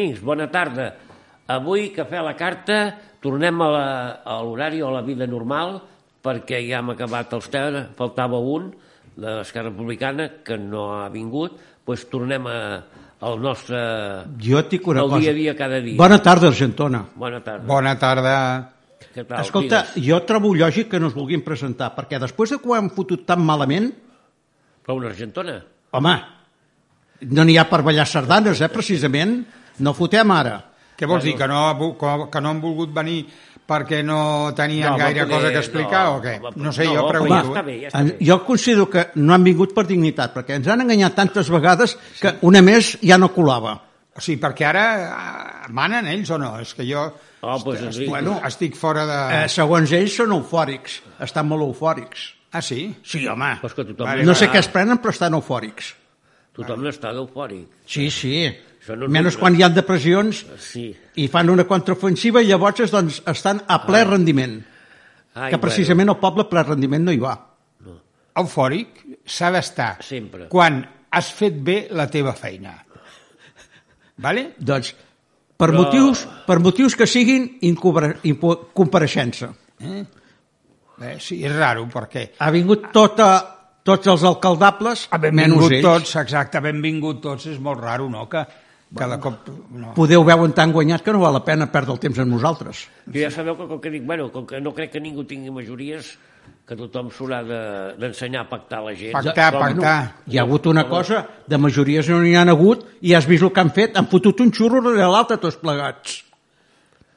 amics, bona tarda. Avui, Cafè a la Carta, tornem a l'horari o a la vida normal, perquè ja hem acabat els temes, faltava un de l'Esquerra Republicana, que no ha vingut, doncs tornem a, al nostre... Jo et dic una cosa. dia a dia, cada dia. Bona tarda, Argentona. Bona tarda. Bona tarda. Què tal? Escolta, Digues. jo trobo lògic que no es vulguin presentar, perquè després de que ho hem fotut tan malament, Però una argentona? home, no n'hi ha per ballar sardanes, eh, precisament. No fotem ara. Què vols dir, que no, que no han volgut venir perquè no tenien No, gaire home, cosa poder- que explicar no, o què? No sé, no, jo pregunto. ja està eh? bé, ja està En- bé. Jo considero que no han vingut per dignitat, perquè ens han enganyat tantes vegades que una més ja no colava. O sigui, perquè ara eh, manen ells o no? És que jo Oh, doncs, estic, Enric. bueno, estic fora de... Eh, segons ells són eufòrics, estan molt eufòrics. Ah, sí? Sí, home. És que tothom, Vale, No sé va. què es prenen, però estan eufòrics. tothom n'està eufòric. Sí, sí. Això no Menys quan hi ha depressions Sí. i fan una contraofensiva i llavors doncs, estan a ple rendiment. Ai, que precisament el poble a ple rendiment no hi va. Eufòric s'ha d'estar Sempre. quan has fet bé la teva feina. Vale? Doncs, per, Però- motius, per motius que siguin incubra- impo- compareixença. Eh, sí, és raro, perquè Ha vingut tota, tots els alcaldables, havent menys vingut ells. tots, exacte, havent vingut tots, és molt raro, no?, que cada cop... No. Podeu veure tan guanyat que no val la pena perdre el temps amb nosaltres. Jo ja sabeu que, com que dic, bueno, com que no crec que ningú tingui majories, que tothom s'haurà de- d'ensenyar a pactar la gent. Pactar, Com- pactar. Hi ha hagut una cosa, de majories no n'hi han hagut, i has vist el que han fet, han fotut un xurro darrere l'altre tots plegats.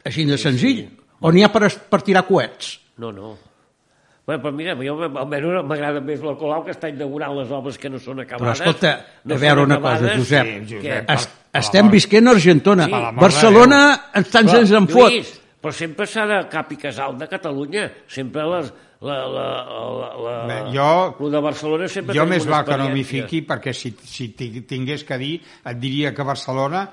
Així de senzill. O n'hi ha per, es- per tirar coets. No, no. Bé, però mira, jo almenys m'agrada més la Colau que està inaugurant les obres que no són Però acabades. escolta, no a veure una cosa. Josep. Sí, Josep. Es, estem visquent a Argentona. Sí. Barcelona ens tant Però, ens en fot. Lluís, però sempre s'ha de cap i casal de Catalunya. Sempre les, la, la, la, la, Bé, jo- Lo de Barcelona sempre Jo més val que no m'hi fiqui perquè si, si ti- tingués que dir et diria que Barcelona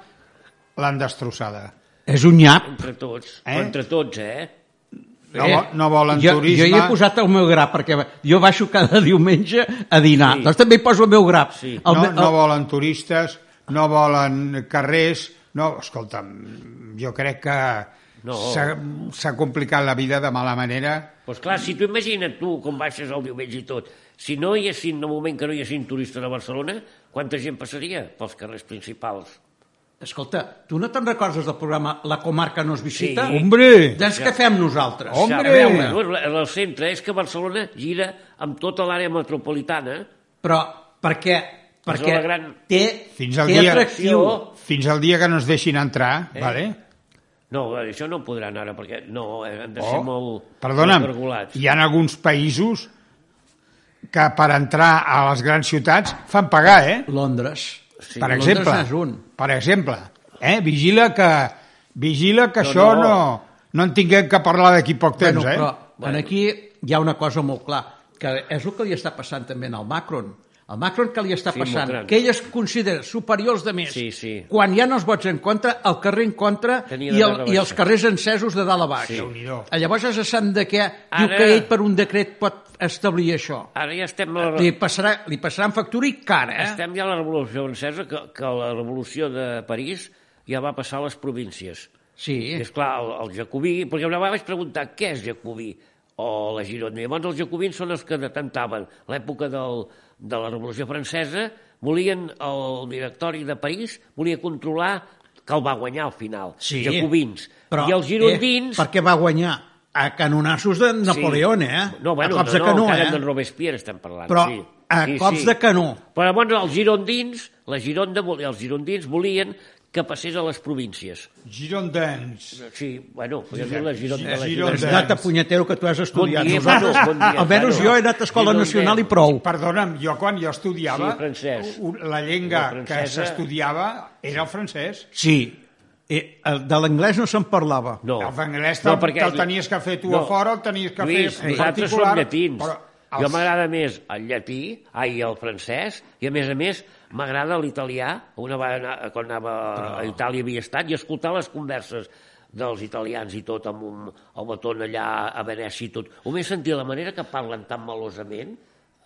l'han destrossada. És un nyap. Entre tots, eh? entre tots, eh? No, vo- no volen jo, turisme. Jo hi he posat el meu grap, perquè jo baixo cada diumenge a dinar. Sí. Doncs també hi poso el meu grap. Sí. El, no, me- no volen turistes, no volen carrers, no, escolta'm, jo crec que No. s'ha s'ha complicat la vida de mala manera. Doncs pues clar, si tu imagina't tu com baixes el diumenge i tot, si no hi haguessin, en el moment que no hi haguessin turistes a Barcelona, quanta gent passaria pels carrers principals? Escolta, tu no te'n recordes del programa La comarca no es visita? Sí. Hombre! Doncs què fem nosaltres? Hombre! A veure, el centre és que Barcelona gira amb tota l'àrea metropolitana, però per què? Perquè gran- té, Fins al té dia- atractiu. Fins al dia que no ens deixin entrar, Eh? vale? No, això no podran ara, perquè no, eh, han de ser Oh, molt, perdona'm, molt regulats. hi ha alguns països que per entrar a les grans ciutats fan pagar, eh? Londres. Sí, per exemple, un. per exemple, eh? vigila que, vigila que No, això no. no, no en tinguem que parlar d'aquí poc temps, bueno, eh? però Bueno. en aquí hi ha una cosa molt clar, que és el que li està passant també al Macron. Al Macron que li està Sí, passant? que ell es considera superiors de més. Sí, sí. Quan hi ha els vots en contra, el carrer en contra Tenia i, el, i els carrers encesos de dalt a baix. Sí. Déu-n'hi-do. Llavors es sent de què Ara- diu que ell per un decret pot establir això. Ara ja estem la, Li, passarà, li passaran factura i cara, eh? estem ja a la Revolució Francesa, que, que la Revolució de París ja va passar a les províncies. Sí. I, esclar, el, el jacobí, perquè una vegada vaig preguntar què és jacobí o la Girona. Llavors els jacobins són els que detentaven l'època del, de la Revolució Francesa, volien, el directori de París volia controlar que el va guanyar al final, Sí. jacobins. Però, I els girondins... Eh, perquè va guanyar a canonassos de Napoleó, eh? No, bueno, a cops de no, canó, no, eh? de Robespierre estem parlant. Però sí. a sí, cops sí. de canó. Però llavors els girondins, la Gironda, els girondins volien que passés a les províncies. Girondins. Sí, bueno, podria dir la Gironda. Sí, la Gironda. Has Gironda. anat a punyetero que tu has estudiat. dia, Nosaltres, bueno, bon dia, almenys bueno. jo he anat a Escola Girondins. Nacional i prou. Perdona'm, jo quan jo estudiava, Sí, francès. la llengua La que s'estudiava era el francès. Sí. Eh, el- de l'anglès no se'n parlava. No. L'anglès No, te'l perquè- te'l tenies que fer tu No. a fora, el tenies que Lluís, fer nosaltres particular. som llatins. Però Jo els- m'agrada més el llatí, ai, el francès, i a més a més m'agrada l'italià. Una vegada, quan anava a Itàlia havia estat, i escoltar les converses dels italians i tot, amb un, baton allà a Venècia i tot. Ho m'he sentit la manera que parlen tan malosament,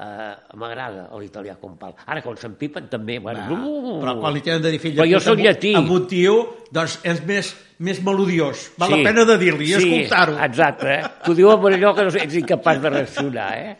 eh, m'agrada l'italià com parla. Ara, quan s'empipen, també... Bueno, Va, uh, però quan li tenen de dir fill Però jo soc amb- llatí. amb un tio, doncs és més, més melodiós. Val Sí. la pena de dir-li i Sí, escoltar-ho. Exacte, eh? T'ho diuen per allò que no ets incapaç de reaccionar, eh?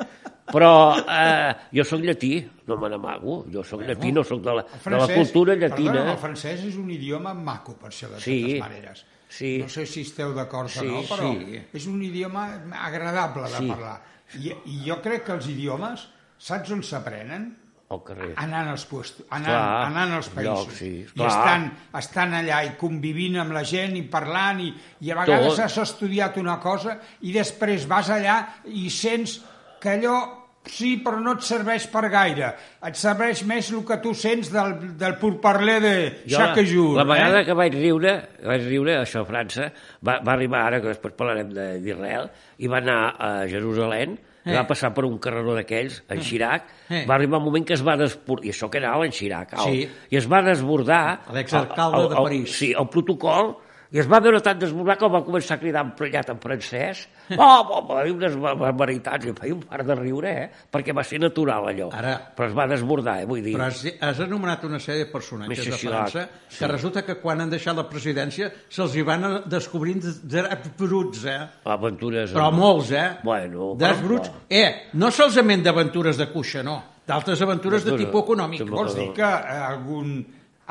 Però eh, jo sóc llatí, no me n'amago. Jo sóc llatí, no sóc de la, El de la cultura llatina. Perdona, el francès és un idioma maco, per això, de Sí, totes maneres. sí. No sé si esteu d'acord Sí, o no, però sí. és un idioma agradable de Sí. parlar. I, I jo crec que els idiomes, saps on s'aprenen? Al carrer. Anant als, puestos, anant, Clar, anant als països. llocs, sí, I clar. estan, estan allà i convivint amb la gent i parlant i, i a vegades Tot. has estudiat una cosa i després vas allà i sents que allò sí, però no et serveix per gaire. Et serveix més el que tu sents del, del pourparler de Jo, chaque jour. la vegada eh? que vaig riure, vaig riure, això a França, va, va arribar ara, que després parlarem de- d'Israel, i va anar a Jerusalem, eh. va passar per un carreró d'aquells, en Chirac, Eh. va arribar un moment que es va desbordar, i això que era alt, en Chirac, alt, Sí. i es va desbordar... L'exalcalde el- el- de el- París. Sí, el protocol, i es va veure tan desbordat que va començar a cridar emprenyat en francès. Oh, oh, va dir unes barbaritats, i feia un par de riure, eh? Perquè va ser natural, allò. Ara- Però es va desbordar, eh? Vull dir... Però has, has anomenat una sèrie de personatges de França sí. que resulta que quan han deixat la presidència se'ls hi van descobrint drets bruts, eh? Aventures... Però molts, eh? Bueno, Drets però- bruts. Eh, no solament d'aventures de cuixa, no. D'altres aventures de tipus econòmic. Vols Vols dir que eh, algun,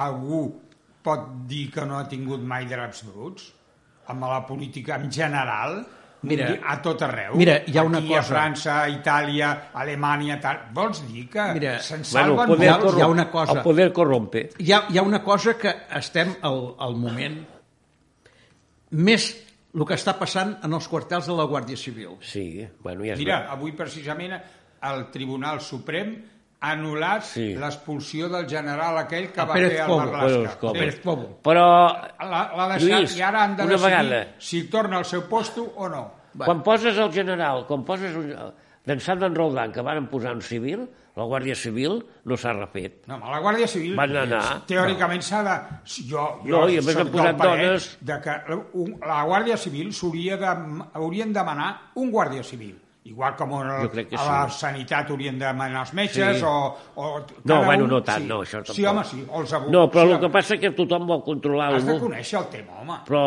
algú pot dir que no ha tingut mai draps bruts? Amb la política en general? Mira, a tot arreu? mira, hi ha una Aquí, cosa. a França, a Itàlia, a Alemanya, tal. Vols dir que Mira, se'n Bueno, salven el poder, molts? hi ha una cosa. El poder corrompe. Hi ha, hi ha una cosa que estem al, al moment més el que està passant en els quartels de la Guàrdia Civil. Sí, bueno, ja es Mira, avui precisament el Tribunal Suprem anul·lat Sí. l'expulsió del general aquell que A va Pérez fer el Marlaska. Pérez Cobo. Però, L'ha l'ha deixat Lluís, i ara han de decidir vegada. si torna al seu posto o no. Va. quan poses el general, quan poses un... d'ençà d'en Roldán, que van posar un civil, la Guàrdia Civil no s'ha refet. No, la Guàrdia Civil Van anar. teòricament s'ha de... Jo, jo No, i a més han posat dones. De que la Guàrdia Civil s'hauria de... haurien de demanar un Guàrdia Civil. Igual com a, a la sí. sanitat haurien de demanar els metges Sí. o, o... No, bueno, un- no tant, sí. no, això tampoc. Sí, home, sí. Els abu- No, però sí, el que passa és que tothom vol controlar Has de algú. conèixer el tema, home. Però...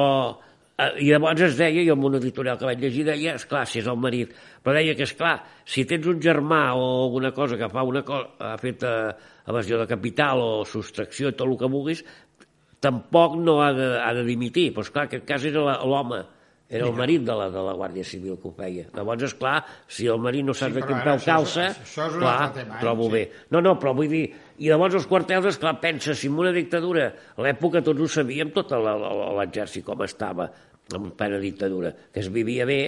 Eh, I llavors es deia, jo en un editorial que vaig llegir, deia, esclar, si és el marit, però deia que, esclar, si tens un germà o alguna cosa que fa una cosa, ha fet eh, evasió de capital o sostracció, tot el que vulguis, tampoc no ha de, ha de dimitir. Però, esclar, aquest cas era la- era el marit de la, de la Guàrdia Civil que ho feia. Llavors, esclar, si el marit no sap Sí, de quin peu això és- calça, això és un clar, tema, eh? trobo Sí. bé. No, no, però vull dir... I llavors els quartels, esclar, pensa, si en una dictadura, a l'època tots ho sabíem, tot l'exèrcit com estava, en plena dictadura, que es vivia bé,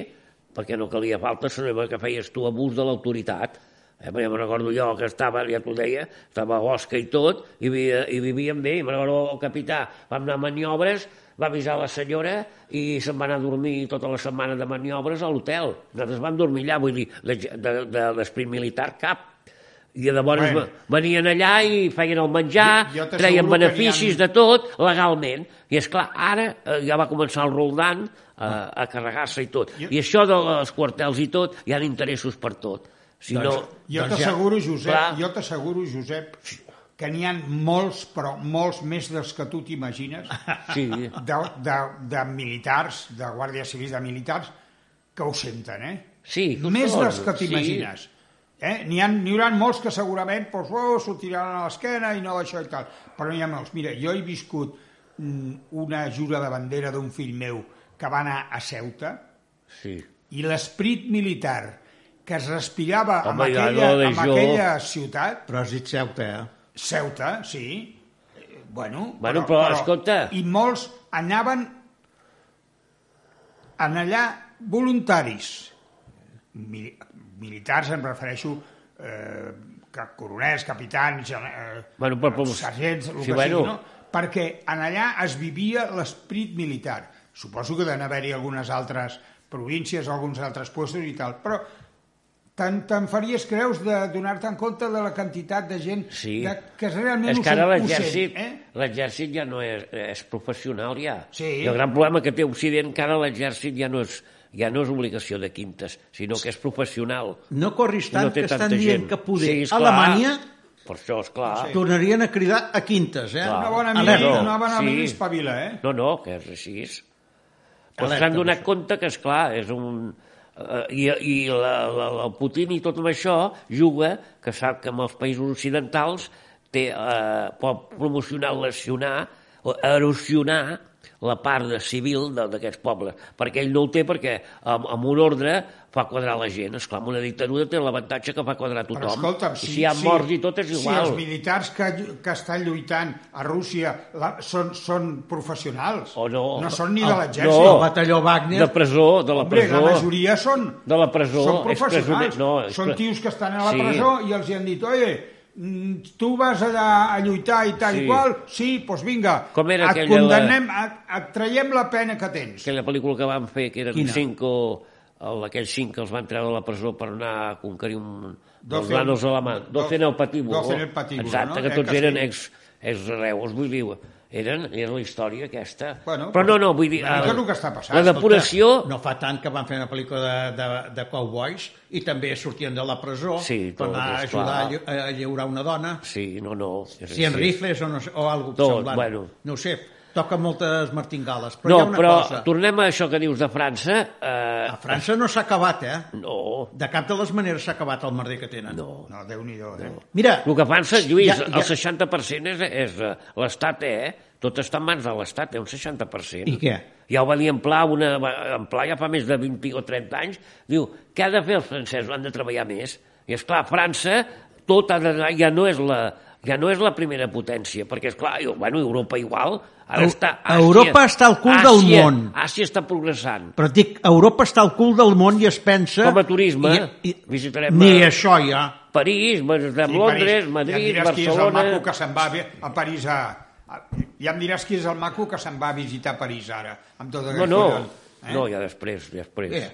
perquè no calia falta, sinó que feies tu abús de l'autoritat. Eh, perquè me'n recordo jo que estava, ja t'ho deia, estava a Osca i tot, i, vivia, i vivíem bé, i me'n recordo el capità, vam anar a maniobres, va avisar la senyora i se'n va anar a dormir tota la setmana de maniobres a l'hotel. Nosaltres vam dormir allà, vull dir, de, de, de l'esprit militar cap. I llavors Bueno. venien allà i feien el menjar, Jo- jo treien beneficis ha- de tot, legalment. I és clar, ara eh, ja va començar el Roldán a, a carregar-se i tot. Jo- I això dels quartels i tot, hi ha interessos per tot. Si no, Jo Doncs ja- t'asseguro, Josep, Clar. jo t'asseguro, Josep, que n'hi ha molts, però molts més dels que tu t'imagines, sí, de, de, de militars, de guàrdies civils de militars, que ho senten, eh? sí, Més són, dels que t'imagines. Eh? N'hi ha- n'hi haurà molts que segurament doncs, oh, s'ho tiraran a l'esquena i no això i tal. Però n'hi ha molts. Mira, jo he viscut mm, una jura de bandera d'un fill meu que va anar a Ceuta Sí, sí. i l'esprit militar que es respirava Home, ja aquella, no jo. aquella ciutat, Però has dit Ceuta, eh? Ceuta, sí, bueno, Bueno, però, escolta. I molts anaven en allà voluntaris. Mil, militars, em refereixo eh, coronels, capitans, eh, Bueno, però- però- sergents, el sí, que bueno. sigui, no? Perquè en allà es vivia l'esprit militar. Suposo que deuen haver-hi algunes altres províncies, alguns altres puestos i tal, però te'n te faries creus de donar-te en compte de la quantitat de gent Sí. que, que realment És que ara l'exèrcit eh? l'exèrcit ja no és, és professional, ja. Sí. I el gran problema que té Occident, que ara l'exèrcit ja no és, ja no és obligació de quintes, sinó que és professional. No corris tant no que estan dient gent. que poder Sí, a esclar. Alemanya Per això, és clar. tornarien a cridar a quintes, eh? Clar. Una bona amiga, una bona Sí. amiga espavila, eh? No, no, que és així. Però s'han donat compte que, és clar, és un... eh, I, i la, la, el Putin i tot amb això juga, que sap que amb els països occidentals té, eh, pot promocionar, lesionar, erosionar la part de civil d'aquests pobles, perquè ell no ho té perquè amb, amb un ordre fa quadrar la gent. Esclar, amb una dictadura té l'avantatge que fa quadrar tothom. Però escolta'm, si, si hi ha si- morts i tot és Si igual. els militars que, que estan lluitant a Rússia la, són, són professionals. O no. No són ni de El- l'exèrcit. El no. batalló Wagner... De presó, de la Hombre, presó. la majoria són, De la presó. són és presoner- professionals. no, és són tios que estan a la Sí. presó i els hi han dit, oye, tu vas a, a lluitar i tal Sí. i qual, sí, doncs vinga, Com era et de la- condemnem, et, et traiem la pena que tens. aquella pel·lícula que van fer, que eren Quina? cinc o el, aquells cinc que els van treure de la presó per anar a conquerir un, dels Doce- nanos alemans. do- Doce en el patíbulo. doce en el patíbulo, Exacte, no? que Eh, tots que eren sí. ex, ex reus, vull dir, eren, era la història aquesta. Bueno, Però no, no, vull dir... el- el que està passant, La depuració... No fa tant que van fer una pel·lícula de, de, de cowboys i també sortien de la presó Sí, per anar a ajudar a, lle- a lliurar una dona, Sí, no, no. si en així. rifles o, no, o alguna Tot, semblant. bueno. No ho sé, toca moltes martingales. Però No, hi ha una però cosa, tornem a això que dius de França. Eh, a França no s'ha acabat, eh? no, De cap de les maneres s'ha acabat el merder que tenen. no. No, Déu-n'hi-do, eh? Mira, El que pensa, Lluís, Ja- ja, el 60% és, és eh, l'Estat, eh? Tot està en mans de l'Estat, eh? Un 60%. I què? Ja ho va dir en Pla, una, en Pla ja fa més de 20 o 30 anys, diu, què ha de fer els francesos? Han de treballar més. I és clar, França, tot ha d'anar, ja no és la, ja no és la primera potència, perquè és clar, bueno, Europa igual, ara està Europa està al cul del Àsia, món. Àsia està progressant. però dic, Europa està al cul del món i es pensa... Com a turisme, I, i, visitarem, Ni eh, això ja. París, visitarem Sí, Londres, París. Ja em Madrid, diràs qui és el maco Barcelona... que se'n va a, a París a, a... Ja em diràs qui és el maco que se'n va a visitar París ara, amb tot No, aquest no, follon, eh? no, ja després, després. Què?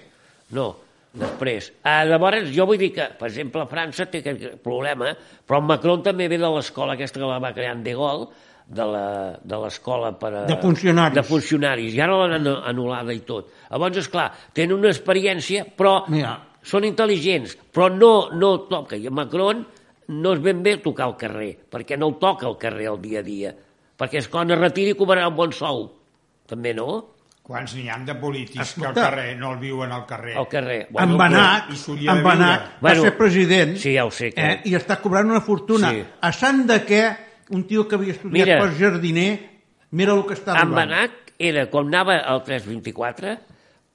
No, després. Ah, llavors, jo vull dir que, per exemple, França té aquest problema, però Macron també ve de l'escola aquesta que la va crear en De Gaulle, de la- de l'escola per a... De funcionaris. De funcionaris, i ara l'han anu- anul·lada i tot. Llavors, és clar, tenen una experiència, però Mira. són intel·ligents, però no, no toca. I a Macron no és ben bé tocar al carrer, perquè no el toca al carrer el dia a dia. Perquè és quan es retiri cobrarà un bon sou. També no? Quants n'hi han de polítics que al Escolta. carrer no el viuen al carrer? Al carrer. Bueno, Bueno, Embanat, i embanat, viure. va Bueno, ser president sí, ja ho sé que- eh, i està cobrant una fortuna. Sí. A sant de què un tio que havia estudiat Mira. per jardiner, mira el que està En arribant. Benac era, quan anava al 324,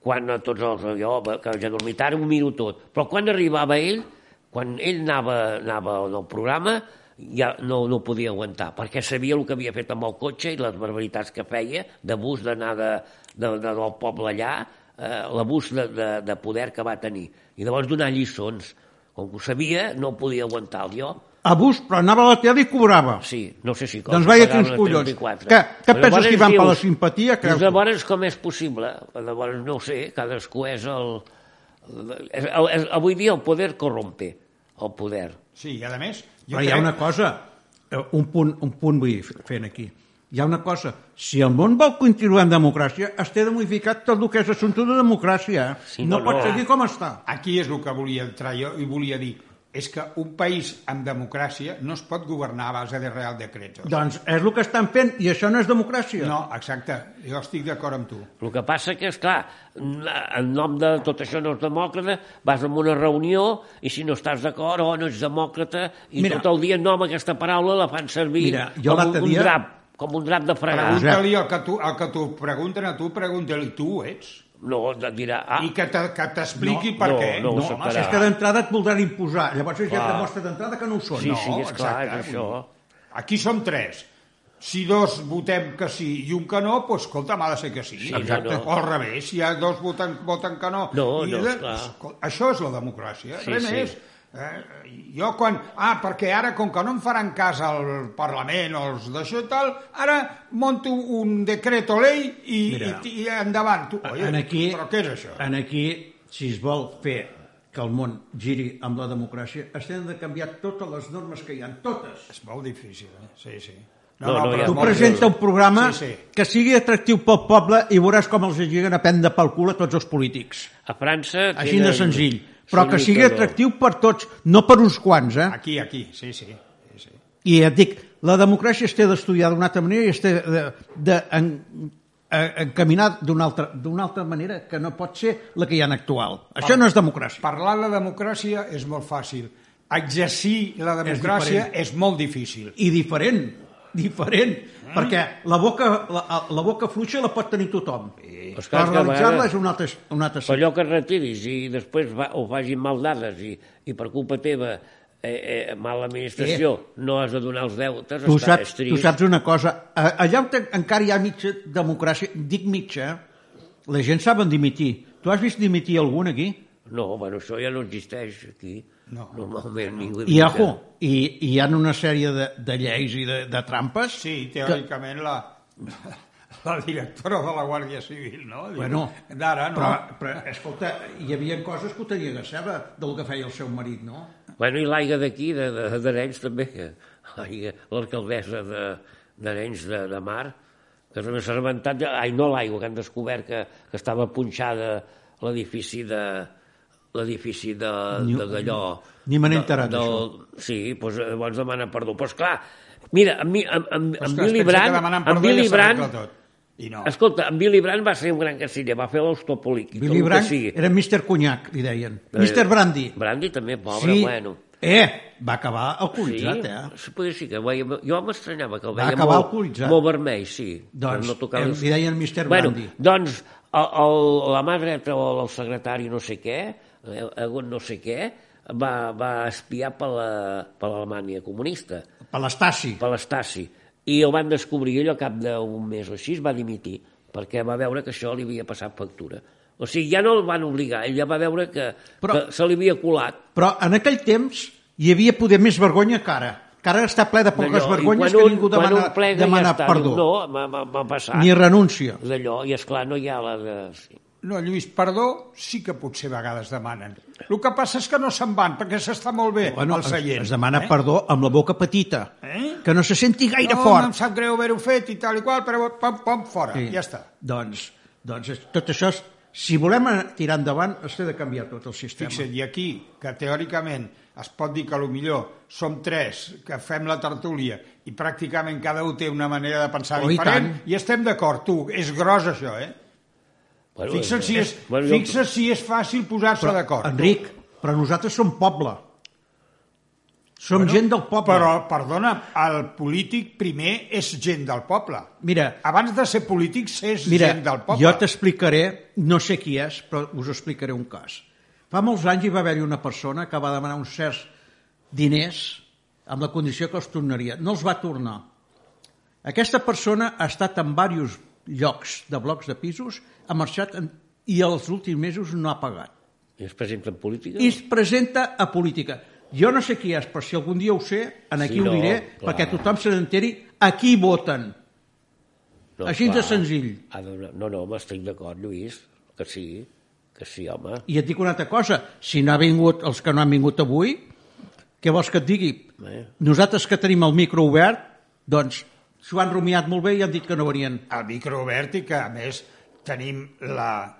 quan a tots els, allò, que ja dormitari ho miro tot, però quan arribava ell, quan ell anava, anava al programa, ja no, no podia aguantar, perquè sabia el que havia fet amb el cotxe i les barbaritats que feia, d'abús d'anar de, de, de, del poble allà, eh, l'abús de, de, de poder que va tenir. I llavors donar lliçons. Com que ho sabia, no podia aguantar el jo. Abús, però anava a la tele i cobrava. Sí, no sé si... Doncs vaya pagaven quins a collons. 34. Què- què Però penses que hi van per la dius- simpatia, creus Dius, llavors com és possible? Llavors no ho sé, cadascú és el... És, el, és, avui dia el poder corrompe, el poder. Sí, i a més... Jo Però hi ha crec- una cosa, eh, un punt, un punt vull fer fent aquí. Hi ha una cosa, si el món vol continuar en democràcia, es té de modificar tot el que és assumpte de democràcia. Sí, no, no, pot no. seguir com està. Aquí és el que volia entrar jo i volia dir és que un país amb democràcia no es pot governar a base de real decretos. Doncs és el que estan fent, i això no és democràcia. No, exacte, jo estic d'acord amb tu. El que passa que, és clar, en nom de tot això no és demòcrata, vas a una reunió i si no estàs d'acord, oh, no ets demòcrata, i Mira. tot el dia no amb aquesta paraula la fan servir Mira, jo com un, dia- un drap, com un drap de fregar. Pregunta-li el que tu, el que tu pregunten a tu, pregunta-li tu ho ets. No, et dirà, ah, I que te- que t'expliqui No, per no, què. no, No, home, acceptarà. és que d'entrada et voldran imposar. Llavors ja Clar. et demostra d'entrada que no ho són. sí, no. sí, és clar, exacte, és això. Aquí som tres. Si dos votem que sí i un que no, doncs escolta, m'ha de ser que sí. Sí, Exacte. no, no. O al revés, si hi ha dos voten, voten que no. No, i no, esclar. Això és la democràcia, Sí, res sí. més. Eh, jo quan... Ah, perquè ara, com que no em faran cas al Parlament o els d'això i tal, ara monto un decreto ley i, Mira. i, i endavant. Tu, oye, en aquí, però què és això? En aquí, si es vol fer que el món giri amb la democràcia, es tenen de canviar totes les normes que hi ha, totes. És molt difícil, eh? Sí, sí. No, no, hi ha Tu presenta un programa Sí, sí. que sigui atractiu pel poble i veuràs com els lliguen a prendre pel cul a tots els polítics. A França... Així de tenen senzill. Però que sigui atractiu per tots, no per uns quants, eh? Aquí, aquí, sí, sí. sí, sí. I et dic, la democràcia es té d'estudiar d'una altra manera i es té de, de en, d'una altra, altra manera que no pot ser la que hi ha en actual. Això no és democràcia. Parlar de democràcia és molt fàcil. Exercir la democràcia diferent. és, molt difícil. I diferent, diferent, perquè la boca, la, la boca fluixa la pot tenir tothom. Però Però és que a realitzar-la és un altre, un altre Per allò que et retiris i després va, o facin mal dades i, i per culpa teva eh, eh, mala administració no has de donar els deutes, Tu està, saps, és trist. tu saps una cosa, a- allà on encara hi ha mitja democràcia, dic mitja, la gent saben dimitir. Tu has vist dimitir algun aquí? No, bueno, això ja no existeix aquí. No. Normalment ningú... I, ojo, i, i hi ha una sèrie de, de lleis i de, de trampes Sí, teòricament la, la directora de la Guàrdia Civil, no? Diu, Bueno, D'ara, no? Però, però, escolta, hi havia coses que ho tenia de ceba del que feia el seu marit, no? Bueno, i l'aigua d'aquí, de- de- d'Arenys, també, que l'aigua- l'alcaldessa de- d'Arenys de, de Mar, que també s'ha rebentat, ai, no l'aigua, que han descobert que, que estava punxada l'edifici de l'edifici de Ni- de- d'allò... ni me n'he enterat, del- Sí, doncs llavors demana perdó. Però, esclar, mira, en, en, en Ostres, Billy Brandt... perdó Billy ja Brandt... I no. Escolta, en Billy Brandt va ser un gran canciller, va fer l'Austopolític, Billy Brandt sigui. era Mr. Cunyac, li deien. Eh, Mr. Brandy. Brandy també, pobre, sí. bueno. Eh, va acabar alcoholitzat, sí, eh? sí, poder sí que veia, jo m'estranyava que el Va veia acabar molt, alcoholitzat. molt vermell, sí. Doncs, no eh, les- li deien Mr. Bueno, Brandy. doncs, el, el, la mà dreta o el secretari no sé què, eh, algun no sé què, va, va espiar per la- per l'Alemanya comunista, Per l'Estasi. per l'Estasi, i el van descobrir ell al cap d'un mes o així va dimitir, perquè va veure que això li havia passat factura. O sigui, ja no el van obligar, ell ja va veure que, Però- que se li havia colat. Però en aquell temps hi havia poder més vergonya que ara. Que ara està ple de poques vergonyes que ningú demana, demana ja està, perdó. No, m'ha- passat. Ni renúncia. D'allò, i és clar no hi ha la de... Sí. No, Lluís, perdó sí que potser a vegades demanen. El que passa és que no se'n van, perquè s'està molt bé Bueno, al seient. es, es demana perdó amb la boca petita. Eh? Que no se senti gaire no, fort. em sap greu haver-ho fet i tal i qual, però pam, pam, fora, Sí. ja està. Doncs, doncs tot això, és, si volem tirar endavant, es té de canviar tot el sistema. Fixa't, i aquí, que teòricament es pot dir que a lo millor som tres que fem la tertúlia i pràcticament cada un té una manera de pensar Oh, i diferent tant. i estem d'acord, tu, és gros això, eh? Bueno, Fixa't si és, bueno, jo- fixa't si és fàcil posar-se d'acord. Enric, però nosaltres som poble. Som gent del poble. Però, perdona, el polític primer és gent del poble. Mira, Abans de ser polític, és Mira, gent del poble. jo t'explicaré, no sé qui és, però us explicaré un cas. Fa molts anys hi va haver-hi una persona que va demanar uns certs diners amb la condició que els tornaria. No els va tornar. Aquesta persona ha estat en diversos llocs de blocs de pisos, ha marxat en, i els últims mesos no ha pagat. I es presenta en política? I es presenta a política. Jo no sé qui és, però si algun dia ho sé, en aquí Sí, ho no, diré, clar. perquè tothom se n'enteri a qui voten. No, Així de senzill. No, no, m'estic d'acord, Lluís, que sí, que sí, home. I et dic una altra cosa, si no ha vingut els que no han vingut avui, què vols que et digui? Eh? Nosaltres que tenim el micro obert, doncs s'ho han rumiat molt bé i han dit que no venien. el micro obert i que, a més, tenim la,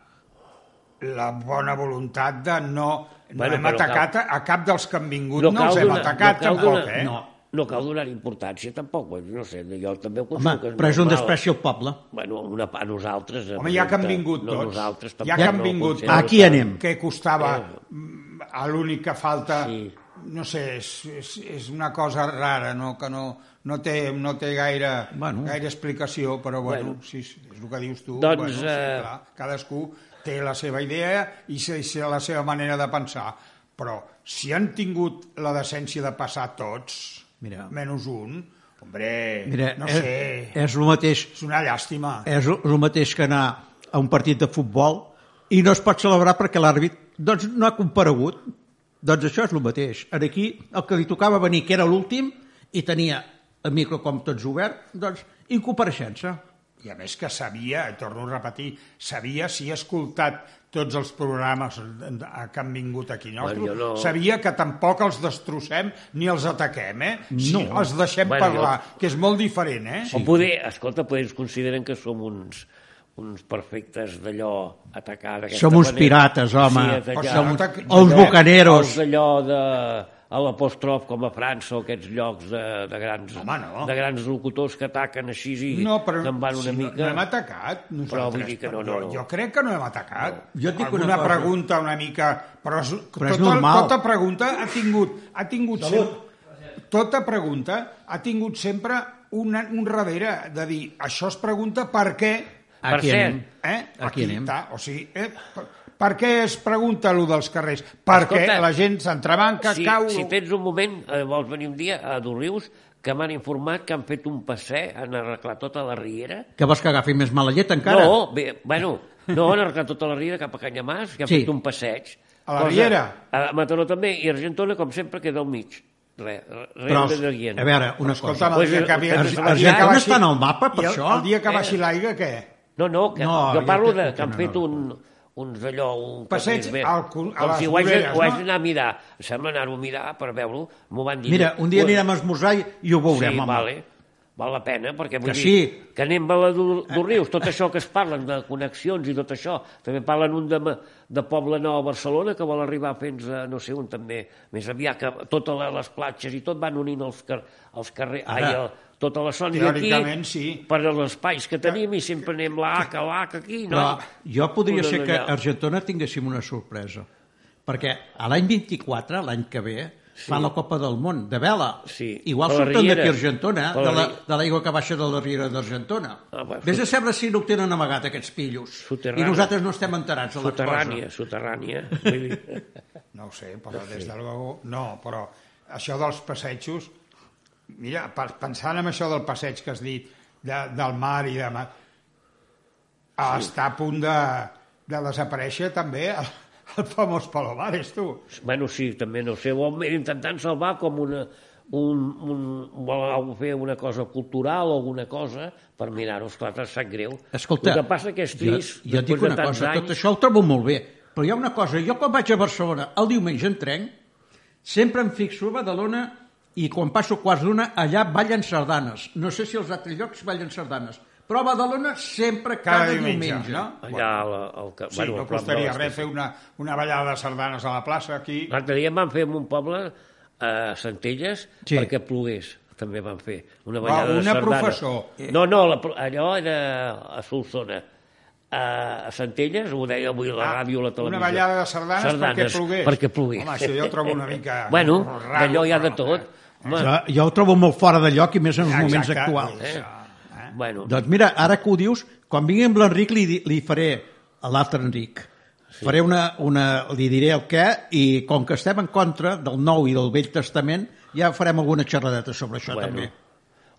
la bona voluntat de no... No Bueno, hem atacat a, a cap dels que han vingut, no, els cal hem donar- atacat no cal tampoc, donar- eh? no. No cal donar importància, tampoc. No sé, jo també ho Home, considero que és però és un despreci al poble. Bueno, una, a nosaltres... Home, ja que han vingut no, tots, nosaltres ja tampoc que han no vingut Aquí que- anem. Què costava? Eh. Mm, A l'únic que falta, Sí. No sé, és, és, és una cosa rara, no? que no, no, té, no té gaire, Bueno. gaire explicació, però bueno, Bueno. sí, sí, és el que dius tu. Doncs, bueno, sí, eh, clar, cadascú té la seva idea i la seva manera de pensar, però si han tingut la decència de passar tots, Mira. menys un, hombre, Mira, no és, sé, és el mateix és una llàstima. és el mateix que anar a un partit de futbol i no es pot celebrar perquè l'àrbit doncs, no ha comparegut. Doncs això és el mateix. Aquí el que li tocava venir, que era l'últim, i tenia el micro com tots obert, doncs, incompareixença. I a més que sabia, torno a repetir, sabia si ha escoltat tots els programes que han vingut aquí nostre, Bueno, jo no- sabia que tampoc els destrossem ni els ataquem, eh? Si No. els deixem Bueno, parlar, que és molt diferent, eh? O poder, escolta, poder ens consideren que som uns, uns perfectes d'allò atacar d'aquesta Som uns manera. pirates, home. Sí, O no t'ac- Els bucaneros. Els d'allò de a l'apòstrof com a França o aquests llocs de, de, grans, Home, no. de grans locutors que ataquen així i No, però se'n van una si no, mica... no hem atacat nosaltres. Però vull dir que no, no, jo, no. jo crec que no hem atacat. Jo et dic una cosa. pregunta una mica... Però, és, Però és tota, normal. tota pregunta ha tingut... Ha tingut sempre, tota pregunta ha tingut sempre una, un darrere de dir això es pregunta per què A Per cert, anem? Eh? Aquí anem. Està, o sigui, eh? per, per què es pregunta allò dels carrers? Perquè Escolta, la gent s'entrebanca, si, cau... si tens un moment, eh, vols venir un dia a Dorrius, que m'han informat que han fet un passeig, han arreglat tota la riera. Que vols que agafi més mala llet encara? No, bé, bueno, no, han arreglat tota la riera cap a Canyamàs, que han Sí. fet un passeig. A la riera? A Mataró també, i Argentona, com sempre, queda al mig. Res, Però, res de guient. a veure, una Escolta, cosa. el dia Pues, que, eh, havia- el dia que Argentina baixi- està en el mapa, per i el, això? El dia que Eh. baixi l'aigua, què? No, no, que, No, jo parlo de que han fet un, uns allò... Un Passeig al cul- a com les si ho haig, voreres, ho haig d'anar a mirar. Em sembla anar-ho a mirar per veure-ho. M'ho van dir. Mira, un dia anirem a esmorzar i, ho veurem, sí, home. vale. Val la pena, perquè vull Que dir sí. que anem a la Dorrius, tot això que es parlen de connexions i tot això. També parlen un de, de Poble Nou a Barcelona que vol arribar fins a no sé on també, més aviat, que totes les- les platges i tot van unint els, car els carrers, ai, el, les zones d'aquí teòricament, sí. per als espais que tenim i sempre anem l'ACA, l'ACA aquí, no? Però jo podria Una ser que a Argentona tinguéssim una sorpresa. Perquè a l'any 24, l'any que ve, fan la Copa del Món, de vela. Sí, Igual la surten d'aquí a Argentona, Per de la la- de l'aigua que baixa de la riera d'Argentona. Ah, bueno, Vés a saber si no ho tenen amagat, aquests pillos. Soterrani. I nosaltres no estem enterats de la Soterrània, cosa. soterrània. Dir, No ho sé, però des de. No, però això dels passejos... Mira, pensant en això del passeig que has dit, de, del mar i de... mar, Està a punt de, de desaparèixer també el, el famós Palomares, tu. Bueno, sí, també no sé, vol intentant salvar com una, un, un, vol fer una cosa cultural o alguna cosa per mirar-ho, esclar, et sap greu. Escolta, el que passa que és trist, jo, jo et dic una cosa, anys, tot això ho trobo molt bé, però hi ha una cosa, jo quan vaig a Barcelona el diumenge en tren, sempre em fixo a Badalona i quan passo quarts d'una, allà ballen sardanes. No sé si als altres llocs ballen sardanes, però a Badalona sempre cada, Cada diumenge, diumenge. no? allà al, al, que- Sí, bueno, no al de costaria res fer una, una ballada de sardanes a la plaça aquí. L'altre dia van fer en un poble a Centelles Sí. perquè plogués també van fer una Va, ballada de una sardanes. professor. No, no, la, allò era a Solsona. A, a Centelles, ho deia avui la Ah, ràdio la televisió. Una ballada de sardanes, perquè plogués. Perquè plogués. Home, això jo ho trobo una mica... bueno, d'allò hi ha de tot. Home, Jo, jo ho trobo molt fora de lloc i més en els Exacte, moments actuals. això, eh? bueno, Doncs mira, ara que ho dius, quan vingui amb l'Enric li, li faré a l'altre Enric. Sí. Faré una, una, li diré el què i com que estem en contra del Nou i del Vell Testament, ja farem alguna xerradeta sobre això bueno. també.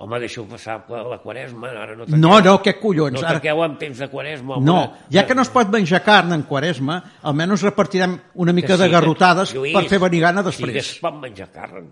Home, deixeu passar la quaresma, ara no No, no, què collons. No ara... tanqueu en temps de quaresma. home. No, ja que no es pot menjar carn en quaresma, almenys repartirem una mica de garrotades Lluís, per fer venir gana Sí que després. es pot menjar carn.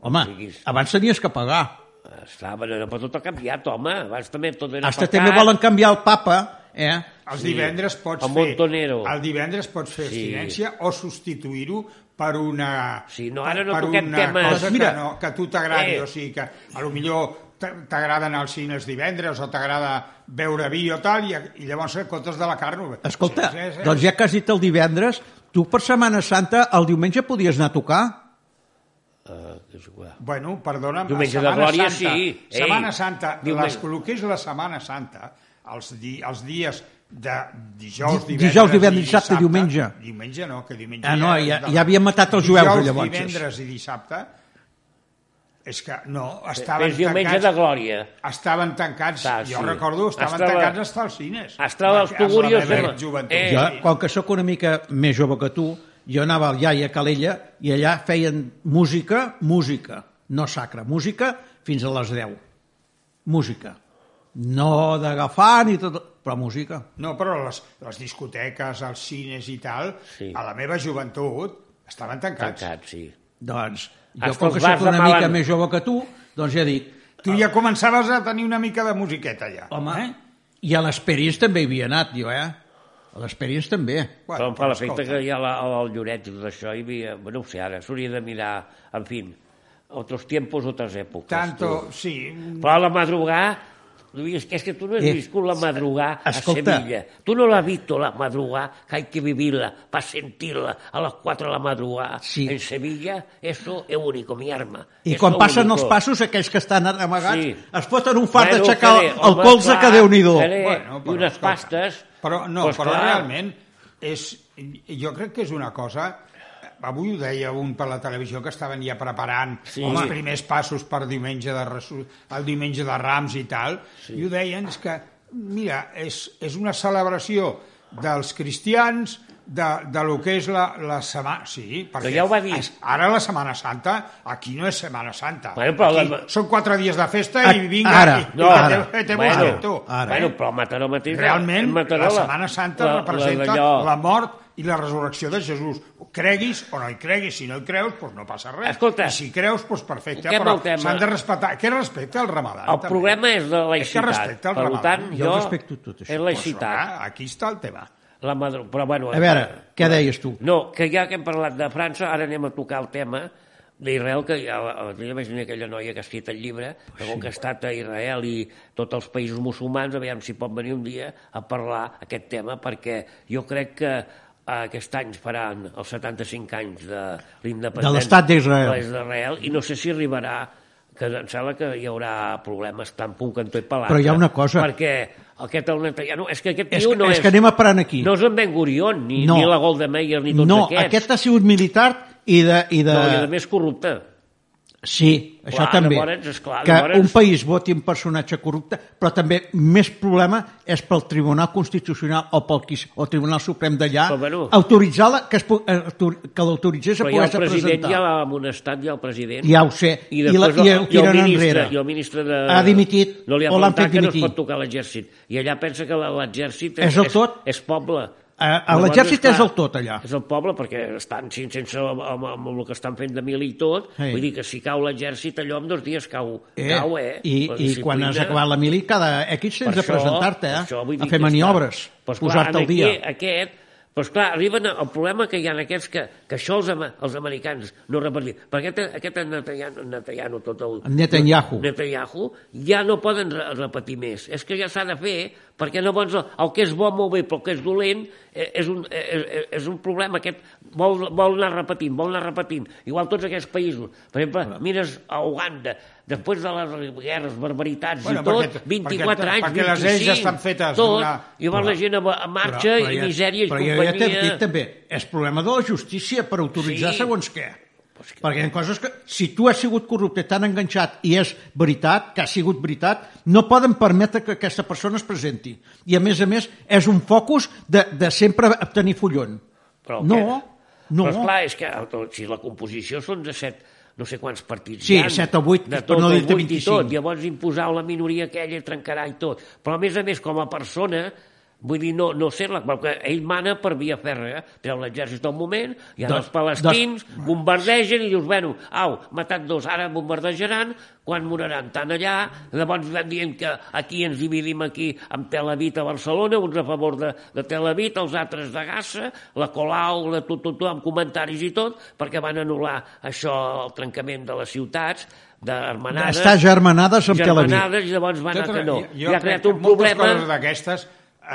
Home, Diguis. abans tenies que pagar. Estava, no, però tot ha canviat, home. Abans també tot era Hasta pecat. també volen canviar el papa, eh? Els Sí. divendres pots El fer... Montonero. El divendres pots fer Sí. abstinència o substituir-ho per una... Sí, no, ara no per toquem una temes. cosa Mira. que, no, que a tu t'agradi, Eh. o sigui que a lo millor t'a- t'agrada anar al cine els divendres o t'agrada beure vi o tal, i, i llavors en comptes de la carn... Escolta, Sí, sí, sí. doncs ja que has dit el divendres, tu per Setmana Santa el diumenge podies anar a tocar? És igual. Bueno, perdona'm, a Diumenge de Setmana Glòria, Santa, sí. Ei, Setmana Santa, diumenge. les, el que és la Setmana Santa, els, di, els dies de dijous, Di- divendres, dijous, divendres, i dissabte, diumenge. Diumenge no, que diumenge... Ah, no, ja- de- ja havien matat els jueus, dijous, llavors. divendres i dissabte, és que no, estaven Fes diumenge tancats... de Glòria. Estaven tancats, Ah, jo sí. recordo, estaven Estava- tancats hasta els cines. Estava la Tugurios. Eh. Jo, com que sóc una mica més jove que tu, jo anava al iaia a Calella i allà feien música, música, no sacra, música fins a les 10. Música. No d'agafar ni tot, però música. No, però les, les discoteques, els cines i tal, Sí. a la meva joventut, estaven tancats. Tancat, sí. Doncs jo, com que soc una mica Malan. més jove que tu, doncs ja dic, Tu ja començaves a tenir una mica de musiqueta, ja. Home, eh? i a l'Experience també hi havia anat, jo, eh? A l'Experience també. Però em fa l'efecte que ja la, al Lloret i tot això hi havia... Bueno, no ho sé, ara s'hauria de mirar, en fi, otros tiempos, otras épocas. Tanto, tu. sí, Però a la madrugada, Luis, que es que tú no has Eh, viscut la madrugada a escolta. Sevilla. Tú no la has visto la madrugada, que hay que vivirla para sentirla a las 4 de la madrugada Sí. en Sevilla. Eso es único, mi arma. I Eso quan passen único. els passos, aquells que estan amagats, Sí. es foten un fart Bueno, d'aixecar el home, colze clar, que Déu-n'hi-do. faré. Bueno, I unes escolta, pastes, Però, no, doncs però clar. realment és, jo crec que és una cosa avui ho deia un per la televisió que estaven ja preparant Sí. sí. els primers passos per diumenge de Resu- el diumenge de Rams i tal sí. i ho deien és que mira, és, és una celebració dels cristians de, de lo que és la, la setmana... Sí, perquè ja ho va dir. és- ara la Setmana Santa, aquí no és Setmana Santa. Bueno, però aquí la- Són quatre dies de festa A- i vinga, ara, i, no, i ara. que te, te Bueno, tu. ara. Bueno, però Mataró mateix... Realment, Mataró, la Setmana Santa la- representa d'allò- la mort i la resurrecció de Jesús. Creguis o no hi creguis, si no hi creus, doncs no passa res. Escolta, I si creus, doncs perfecte, però s'han de respectar. Què respecta el ramadà? El problema és la És que laïcitat. respecta el Per ramadà. tant, Jo jo... respecto tot això. És laïcitat. Ah, aquí està el tema. La madru... Però, bueno, A veure, què deies tu? No, que ja que hem parlat de França, ara anem a tocar el tema d'Israel, que ja, ja imagino aquella noia que ha escrit el llibre, que com que ha estat a Israel i tots els països musulmans, aviam si pot venir un dia a parlar aquest tema, perquè jo crec que aquest any faran els 75 anys de l'independència De l'Estat d'Israel. i no sé si arribarà que em sembla que hi haurà problemes tant un cantó i per l'altre. Però hi ha una cosa. Perquè aquest el Netanyahu... És que aquest És, tio que- no és és... que anem a parar aquí. No és en Ben Gurion, ni, No. ni la Golda Meir, ni tots no, aquests. aquest ha sigut militar i de... I de... No, i a més corrupte. Sí, això Clar, també. llavors, esclar, que llavors- un país voti un personatge corrupte, però també més problema és pel Tribunal Constitucional o pel qui- o Tribunal Suprem d'allà Però, bueno. autoritzar-la que, es eh, que l'autoritzés a Però ja el poder-se president presentar. ja l'ha amonestat, ja el president. Ja ho sé. I, I, la, i el tiren ministre, enrere. I el ministre de... Ha dimitit no li ha o l'han fet que no es dimitir. pot tocar l'exèrcit. I allà pensa que la- l'exèrcit És el tot? És, és poble. A- a l'exèrcit és el tot, allà. És el poble, perquè estan sense amb, amb, amb el que estan fent de mil i tot. Sí. Vull dir que si cau l'exèrcit, allò en dos dies cau. Eh, cau, eh? I, I quan has acabat la mili, cada X tens Per de presentar-te, eh? això a fer maniobres. Pues posar-te al dia. Aquest, doncs clar, arriben a, el problema que hi ha aquests que, que això els, ama- els americans no repartien. Perquè aquest, aquest Netanyahu, Netanyahu, tot el... Netanyahu. Netanyahu, ja no poden re repetir més. És que ja s'ha de fer, perquè llavors el, el que és bo molt bé, però el que és dolent és un, eh, eh, és un problema. Aquest vol, vol anar repetint, vol anar repetint. Igual tots aquests països. Per exemple, mires a Uganda, després de les guerres, barbaritats Bueno, i tot, perquè- 24 perquè- anys, perquè les 25, lleis estan fetes tot, d'una- i llavors la gent a, marxa i misèria i però jo ja companyia... t'he dit també, és problema de la justícia per autoritzar Sí. segons què. Perquè hi ha coses que, si tu has sigut corrupte, t'han enganxat i és veritat, que ha sigut veritat, no poden permetre que aquesta persona es presenti. I a més a més, és un focus de, de sempre tenir follon. Però no, què? no. Però esclar, és que si la composició són de set, no sé quants partits Sí, hi ha, set o vuit, de per tot no el dir-te vuit i 25. tot, llavors imposar la minoria aquella trencarà i tot. Però a més a més, com a persona, vull dir, no, no ser-la, perquè ell mana per via fèrrea, treu l'exèrcit al moment, i ara Doncs- els palestins bombardegen i dius, bueno, au, matat dos, ara bombardejaran, quan moraran tant allà, llavors van dient que aquí ens dividim aquí amb Tel Aviv a Barcelona, uns a favor de, de Tel Aviv, els altres de Gaza, la Colau, la tot, tot, tot, amb comentaris i tot, perquè van anul·lar això, el trencament de les ciutats, d'hermanades. Està germanades amb Tel Aviv. Germanades, i llavors van a Jo que no. jo I ha crec creat que un moltes problema... coses d'aquestes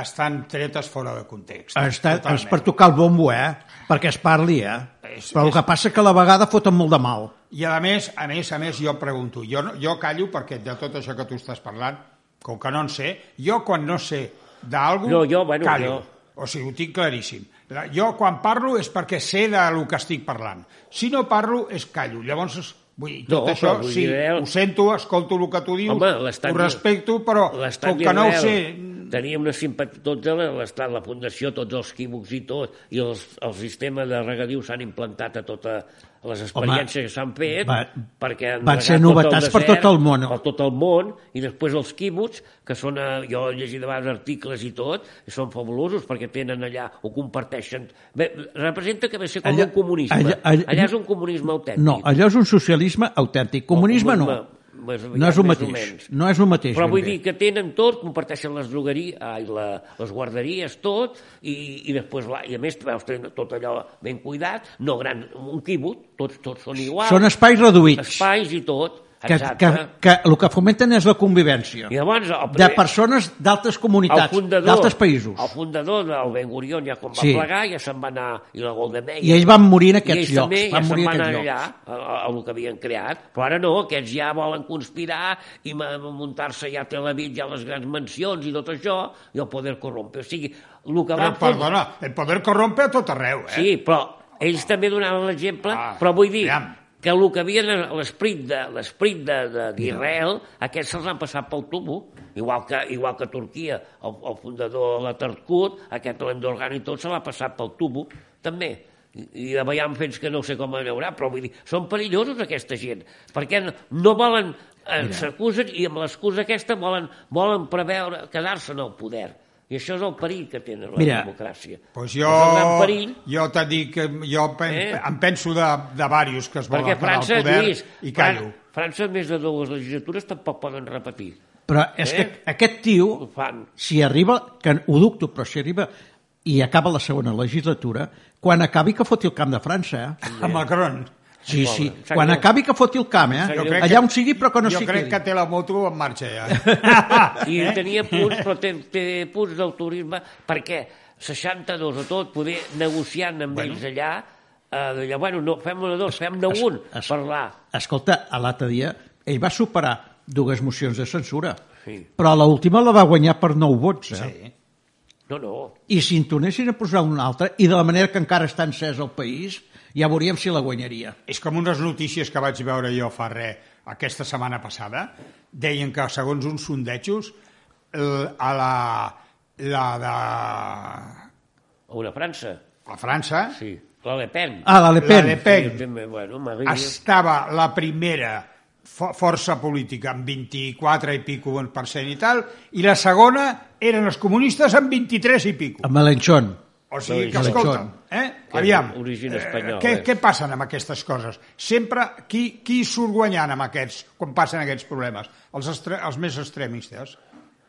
estan tretes fora de context. Està, Totalment. és per tocar el bombo, eh? Perquè es parli, eh? És- Però el és- que passa que a la vegada foten molt de mal. I a més, a més, a més, jo pregunto, jo, jo callo perquè de tot això que tu estàs parlant, com que no en sé, jo quan no sé d'algú, No, jo, bueno, callo. jo- O sigui, ho tinc claríssim. La- Jo quan parlo és perquè sé del que estic parlant. Si no parlo és callo. Llavors, és- vull dir, tot No, això, sí, dir, eh, ho sento, escolto el que tu dius, Home, ho respecto, però com que no ho sé... Tenia una simpatia, tots a l'estat, la fundació, tots els quívocs i tot, i els, el sistema de regadiu s'han implantat a totes les experiències que s'han fet, va- perquè han van regat ser tot novetats per desert, tot el món. Per tot el món, i després els quívocs, que són, eh, jo he llegit abans articles i tot, i són fabulosos perquè tenen allà, ho comparteixen. Bé, representa que ve ser com Allà- un comunisme. allà- allà- allà és un comunisme autèntic. No, allò és un socialisme autèntic. Comunisme no. comunisme- Més, No és el mateix. No és el mateix. Però vull bé. dir que tenen tot, comparteixen les drogueries, ai, la, les guarderies, tot, i, i després, la, i a més, veus, tenen tot allò ben cuidat, no gran, un quíbut, tots, tots són iguals, Són espais reduïts. espais i tot, Que, exacte. que, que el que fomenten és la convivència. I llavors, el De primer- persones d'altres comunitats, d'altres països. el fundador del Ben Gurion ja quan va Sí. plegar ja se'n va anar, i la Golda Meir I ells van morir en i aquests ells llocs. també van ja morir van anar allà a, a, a el que havien creat però ara no, aquests ja volen conspirar i muntar-se ja a Tel Aviv ja les grans mansions i tot això i el poder corrompe o sigui, el que Però, van fer perdona, el poder corrompe a tot arreu, eh? sí, però ells també donaven l'exemple Ah, però vull dir aviam. Que el que havien l'esperit de l'esperit de- de- d'Israel, aquests se'ls han passat pel tubo, igual que, igual que Turquia, el, el fundador de la Tarkut, aquest l'Endorgan i tot se l'ha passat pel tubo, també. I, i veiem fins que no sé com haurà, però vull dir, són perillosos aquesta gent, perquè no, no volen, eh, s'acusen i amb l'excusa aquesta volen, volen preveure, quedar-se en el poder. I això és el perill que tenen la Mira, democràcia. Pues És un gran jo, perill jo t'he dit que jo pen, Eh? em penso de, de varios que es volen Perquè França, al poder Lluís, i callo. Fran- França més de dues legislatures tampoc poden repetir. Però és Eh? que aquest tio, si arriba, que ho dubto, però si arriba i acaba la segona legislatura, quan acabi que foti el camp de França, eh? A Macron. Sí, Pobre. sí. Sap Quan greu. acabi que foti el camp, eh? Jo crec Allà on sigui, però que no jo s'hi crec quedi. que té la moto en marxa ja. I Eh? tenia punts, però té, té punts del turisme, perquè 62 o tot, poder negociant amb bueno. ells allà, eh, deia, bueno, no, fem-ne dos, fem-ne un, es- parlar. Escolta, a l'altre dia, ell va superar dues mocions de censura, Sí. però l'última la va guanyar per 9 vots, eh? Sí. No, no, I si en tornessin a posar una altra, i de la manera que encara està encès el país, ja veuríem si la guanyaria. És com unes notícies que vaig veure jo fa res aquesta setmana passada. Deien que, segons uns sondejos, a la, la de a una França, a França sí, la Le Pen. Ah, la Le Pen. La Le Pen. Sí, també, bueno, estava la primera fo- força política amb 24 i pico per cent i tal, i la segona eren els comunistes amb 23 i pico. A Melenchon. O sigui que, escolta'm, eh? Aviam, origen espanyol, què, eh? què passen amb aquestes coses? Sempre, qui, qui surt guanyant amb aquests, quan passen aquests problemes? Els, estre, els més extremistes.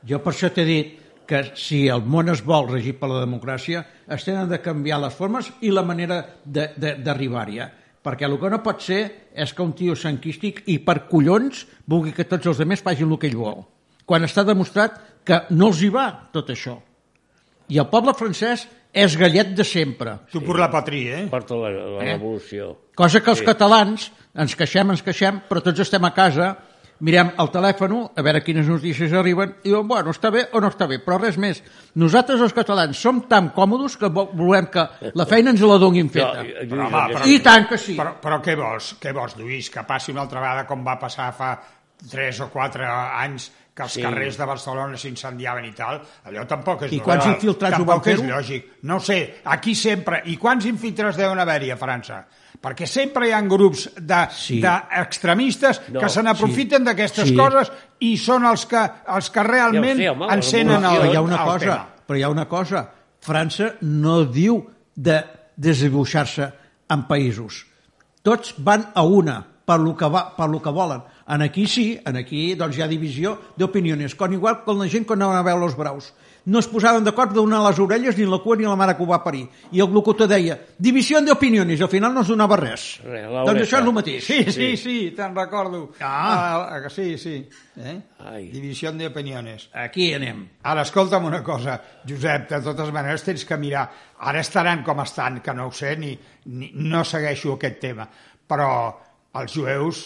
Jo per això t'he dit que si el món es vol regir per la democràcia, es tenen de canviar les formes i la manera de- de- d'arribar-hi. eh? Perquè el que no pot ser és que un tio s'enquistic i per collons vulgui que tots els altres facin el que ell vol. Quan està demostrat que no els hi va tot això. I el poble francès és gallet de sempre. Tu sí. per la patria, eh? Porta la, la Eh? revolució. Cosa que els Sí. catalans ens queixem, ens queixem, però tots estem a casa, mirem el telèfon, a veure quines notícies arriben, i diuen, bueno, està bé o no està bé, però res més. Nosaltres, els catalans, som tan còmodos que vo- volem que la feina ens la donin feta. Jo- jo- Però, jo- home, però- I tant que sí. Però, però què vols, què vols, Lluís? Que passi una altra vegada com va passar fa 3 o 4 anys que els Sí. sí. carrers de Barcelona s'incendiaven i tal, allò tampoc és I quants normal. infiltrats ho van tampoc és fer-ho? lògic. No ho sé, aquí sempre... I quants infiltrats deuen haver-hi a França? Perquè sempre hi ha grups Sí. d'extremistes de, No, que se n'aprofiten sí. d'aquestes Sí. coses i són els que, els que realment Ja ho sé, home, encenen el, però hi ha una el cosa, tema. però hi ha una cosa. França no diu de desdibuixar-se en països. Tots van a una, per lo que, va, per lo que volen. En aquí sí, en aquí doncs, hi ha divisió d'opinions, com igual com la gent quan anaven a veure els braus. No es posaven d'acord de donar les orelles, ni la cua, ni la mare que ho va parir. I el locutor deia, divisió d'opinions, al final no es donava res. Res, doncs això és el mateix. Sí, sí, sí, te'n recordo. Ah. ah sí, sí. Eh? Ai. Divisió de opiniones. Aquí anem. Ara, escolta'm una cosa, Josep, de totes maneres tens que mirar. Ara estaran com estan, que no ho sé, ni, ni no segueixo aquest tema, però els jueus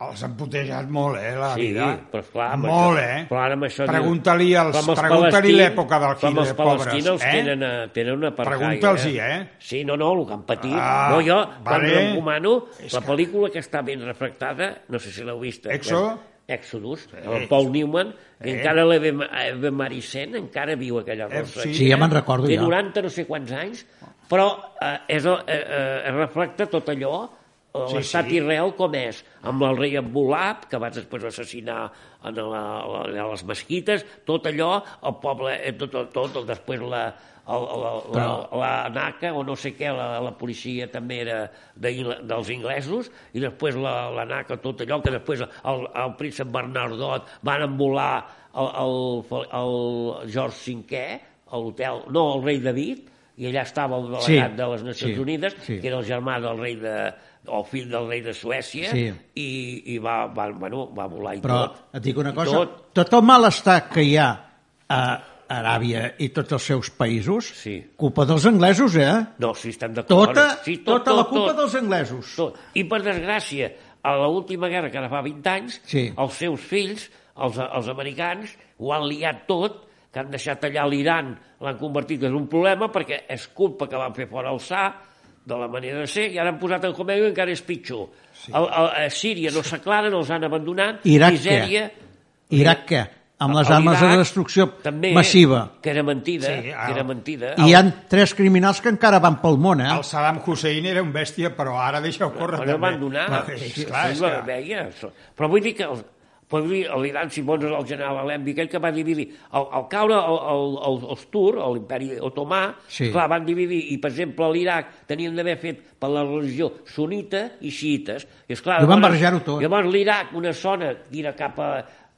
els han putejat molt, eh, la Sí, vida. però esclar, amb molt, això- eh? però ara amb això diu- Pregunta-li com els pregunta l'època del com Hitler, els pobres. palestins els eh? tenen, eh, tenen una apartheid, Pregunta'ls-hi, eh? Sí, no, no, el que han patit. Ah, no, jo, quan vale. recomano, És la que- pel·lícula que està ben refractada, no sé si l'heu vist. eh, Exo? Exodus, amb el Paul Newman, i Eh. encara l'Eve Eve Maricent encara viu aquella Eh, rosa. sí. Sí, ja me'n recordo Té ja. 90 no sé quants anys, però eh, és, eh, eh, reflecta tot allò Sí, l'estat sí. Israel com és, amb el rei Abulab, que va després assassinar en la, la, a les mesquites, tot allò, el poble, eh, tot, tot, tot després la, el, la, la, Però- la NACA o no sé què, la, la policia també era de, dels inglesos, i després la, la NACA, tot allò, que després el, el príncep Bernardot van envolar el, el, el George V a l'hotel, no, el rei David, i allà estava el delegat Sí, de les Nacions sí, Unides, sí. que era el germà del rei de, o fill del rei de Suècia, Sí. i, i va, va, bueno, va volar i Però tot. et dic una cosa, Tot, tot el malestar que hi ha a Aràbia i tots els seus països, Sí. culpa dels anglesos, eh? no, sí, estem d'acord. Tota, sí, tot, tota la tot, culpa tot. dels anglesos. Tot. I per desgràcia, a l'última guerra, que ara fa 20 anys, Sí. els seus fills, els, els americans, ho han liat tot, que han deixat allà l'Iran, l'han convertit en un problema perquè és culpa que van fer fora el SA, de la manera de ser, i ara han posat en Khomeini i encara és pitjor. Sí. El, el, a Síria no s'aclaren, els han abandonat, Iraq, misèria... Iraq què? Amb les A armes de destrucció també, massiva. Que era mentida, Sí, que era mentida. I hi ha tres criminals que encara van pel món, eh? El Saddam Hussein era un bèstia, però ara deixa-ho córrer Però també. van donar. Però, Sí, clar, és sí, que... veia. Però vull dir que els, vull dir, l'Iran Simons, el general Alembi, aquell que va dividir, al, al caure el, el, el, els Tur, l'imperi otomà, Sí. clar, van dividir, i per exemple l'Iraq tenien d'haver fet per la religió sunita i xiites. I, esclar, I van barrejar-ho tot. Llavors l'Iraq, una zona tira cap a,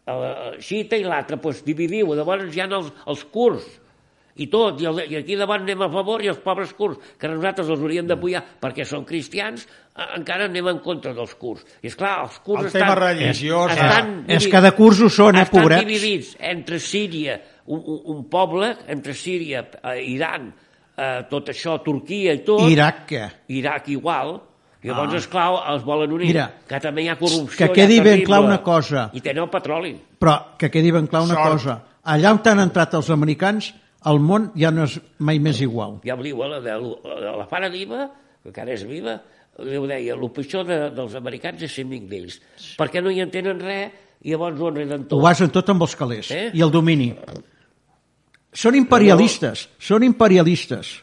a, a xiita i l'altra, doncs dividiu, llavors hi ha els, els kurds, i tot, i, el, i aquí davant anem a favor i els pobres kurds, que nosaltres els hauríem d'apoyar perquè són cristians, encara anem en contra dels kurds. I és clar, els kurds El estan... tema religiós, estan eh? És que de kurds ho són, eh, estan pobrets. dividits entre Síria, un, un, un poble, entre Síria, eh, Iran, eh, tot això, Turquia i tot, Iraq què? Iraq igual, i llavors, ah. esclar, els volen unir. Mira, que també hi ha corrupció. que ja quedi ben clar una cosa. I tenen el petroli. Però que quedi ben clar una Sort. cosa. Allà on han entrat els americans, el món ja no és mai més igual. Ja ho diu, la, de, la, pare viva, que encara és viva, li ho deia, el pitjor de, dels americans és ser amic d'ells, perquè no hi entenen res i llavors ho enreden tot. Ho basen tot amb els calés Eh? i el domini. Són imperialistes, són imperialistes.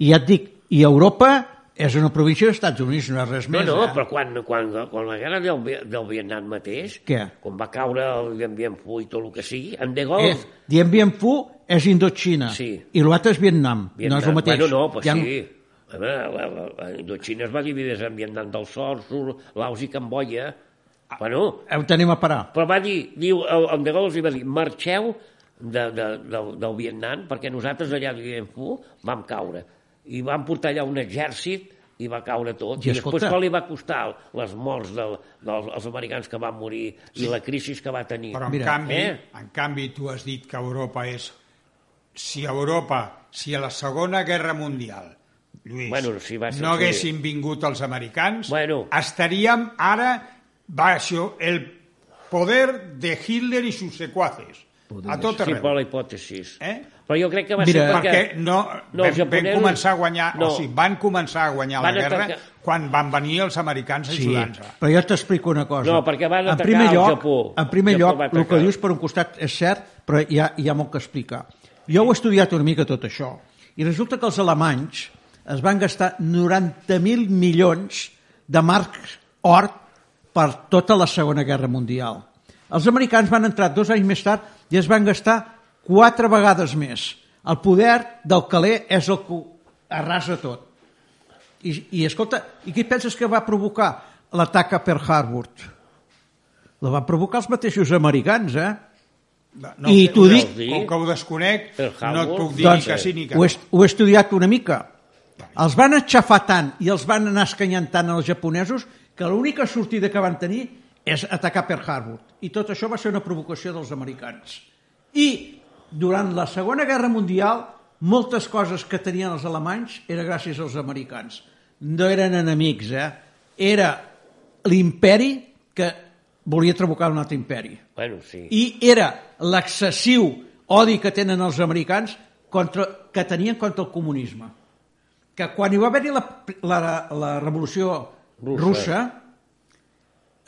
I ja et dic, i Europa és una província dels Estats Units, no és res No, més. no, eh? però quan, quan, quan la guerra del, del Vietnam mateix, Què? quan va caure el Dien Bien Phu i tot el que sigui, en De Gaulle... Eh, Dien Bien Phu és Indochina Sí. i l'altre és Vietnam. Vietnam. No és el mateix. Bueno, no, Hi ha- sí. A veure, la, la, la Indochina es va dividir en Vietnam del Sud, Sur, Laos i Camboya. Bueno, On tenim a parar? però va dir, diu, el, el De Gaulle els va dir, marxeu de, de, del, del Vietnam, perquè nosaltres allà a Dien Phu vam caure. I van portar allà un exèrcit i va caure tot. I I, després escolta- què li va costar les morts del, dels els americans que van morir i la crisi que va tenir? Però en Mira, canvi, eh? en canvi tu has dit que Europa és... Si Europa, si a la Segona Guerra Mundial, Lluís, Bueno, si va ser no haguessin vingut els americans, Bueno. estaríem ara baixo el poder de Hitler i sus secuaces. a tot Sí, arreu. per la hipòtesi. Eh? Però jo crec que va Mira, ser perquè... perquè no, no, vam, els japonesos- vam començar a guanyar, no. o sigui, van començar a guanyar Van la guerra atacar- quan van venir els americans Sí, ajudar-nos. però jo t'explico una cosa. No, perquè van en atacar primer el lloc, Japó. En primer El Japó lloc, el que dius per un costat és cert, però hi ha, hi ha molt que explicar. Jo ho he estudiat una mica tot això, i resulta que els alemanys es van gastar 90.000 milions de marcs or per tota la Segona Guerra Mundial. Els americans van entrar dos anys més tard i es van gastar quatre vegades més. El poder del caler és el que arrasa tot. I, i escolta, i qui penses que va provocar l'atac a Pearl Harbor? La van provocar els mateixos americans, eh? No, I t'ho ho dic- Com que ho desconec, no et puc dir Doncs, que sí ni que ho, no. he, ho he estudiat una mica. Els van aixafar tant i els van anar escanyant tant als japonesos que l'única sortida que van tenir és atacar Pearl Harbor. I tot això va ser una provocació dels americans. I durant la Segona Guerra Mundial, moltes coses que tenien els alemanys era gràcies als americans. No eren enemics, eh? Era l'imperi que volia trabucar un altre imperi Bueno, sí. i era l'excessiu odi que tenen els americans contra, que tenien contra el comunisme. Que quan hi va haver-hi la, la, la revolució Russa. russa. russa,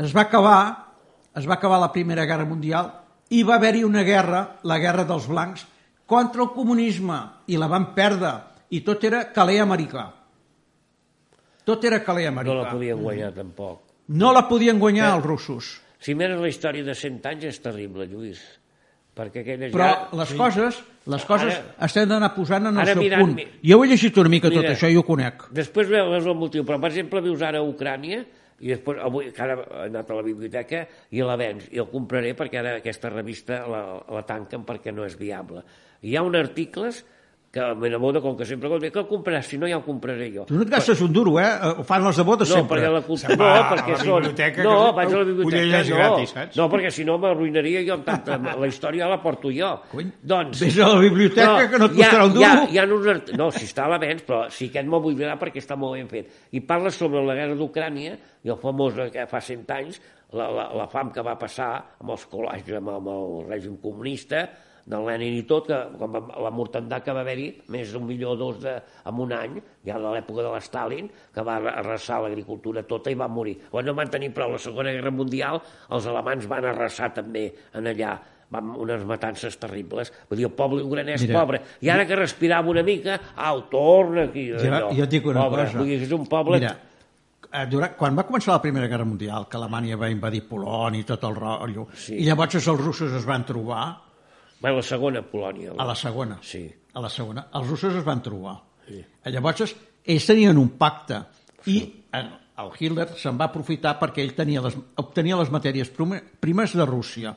es va acabar es va acabar la Primera Guerra Mundial i va haver-hi una guerra, la Guerra dels Blancs, contra el comunisme i la van perdre i tot era caler americà. Tot era calé No la americà. podien guanyar, tampoc. No la podien guanyar els russos. Si mires la història de 100 anys és terrible, Lluís. Perquè aquelles Però ja... les coses, les coses Ara- estem d'anar posant en el seu mirant- punt. Jo he llegit una mica tot Mira. això i ho conec. Després veus el motiu, però per exemple vius ara a Ucrània i després avui que ara he anat a la biblioteca i la vens i el compraré perquè ara aquesta revista la, la tanquen perquè no és viable. Hi ha uns articles que m'enamora, com que sempre dic, que el compraràs, si no ja el compraré jo. Tu no et gastes un duro, eh? Ho fan les de bodes No, sempre. perquè la culpa... Se'n No, perquè la són... biblioteca, No, que vaig a la ho biblioteca, no. gratis, saps? No, perquè si no m'arruïnaria jo amb tanta... La història la porto jo. Cony, doncs... vés a la biblioteca, que no et ha- costarà un hi ha- duro. Hi ha uns art... No, si està a l'avenç, però sí que me'l vull mirar perquè està molt ben fet. I parla sobre la guerra d'Ucrània i el famós que fa cent anys, la, la, la fam que va passar amb els col·legis, amb, amb el règim comunista, del Lenin i tot, que com la mortandat que va haver-hi, més d'un milió o dos de, en un any, ja de l'època de l'Stalin, que va arrasar l'agricultura tota i va morir. Quan no van tenir prou la Segona Guerra Mundial, els alemans van arrasar també en allà van unes matances terribles. Vull dir, el poble ucranès Mira, pobre. I ara que respirava una mica, au, torna aquí. Jo, allò. jo et dic una pobre. cosa. Vull dir, és un poble... Mira, eh, durant, quan va començar la Primera Guerra Mundial, que Alemanya va invadir Polònia i tot el rotllo, Sí. i llavors els russos es van trobar Bueno, la segona Polònia. a la segona. Sí. A la segona. Els russos es van trobar. Sí. Llavors, ells tenien un pacte i el, el Hitler se'n va aprofitar perquè ell tenia les, obtenia les matèries prime- primes de Rússia.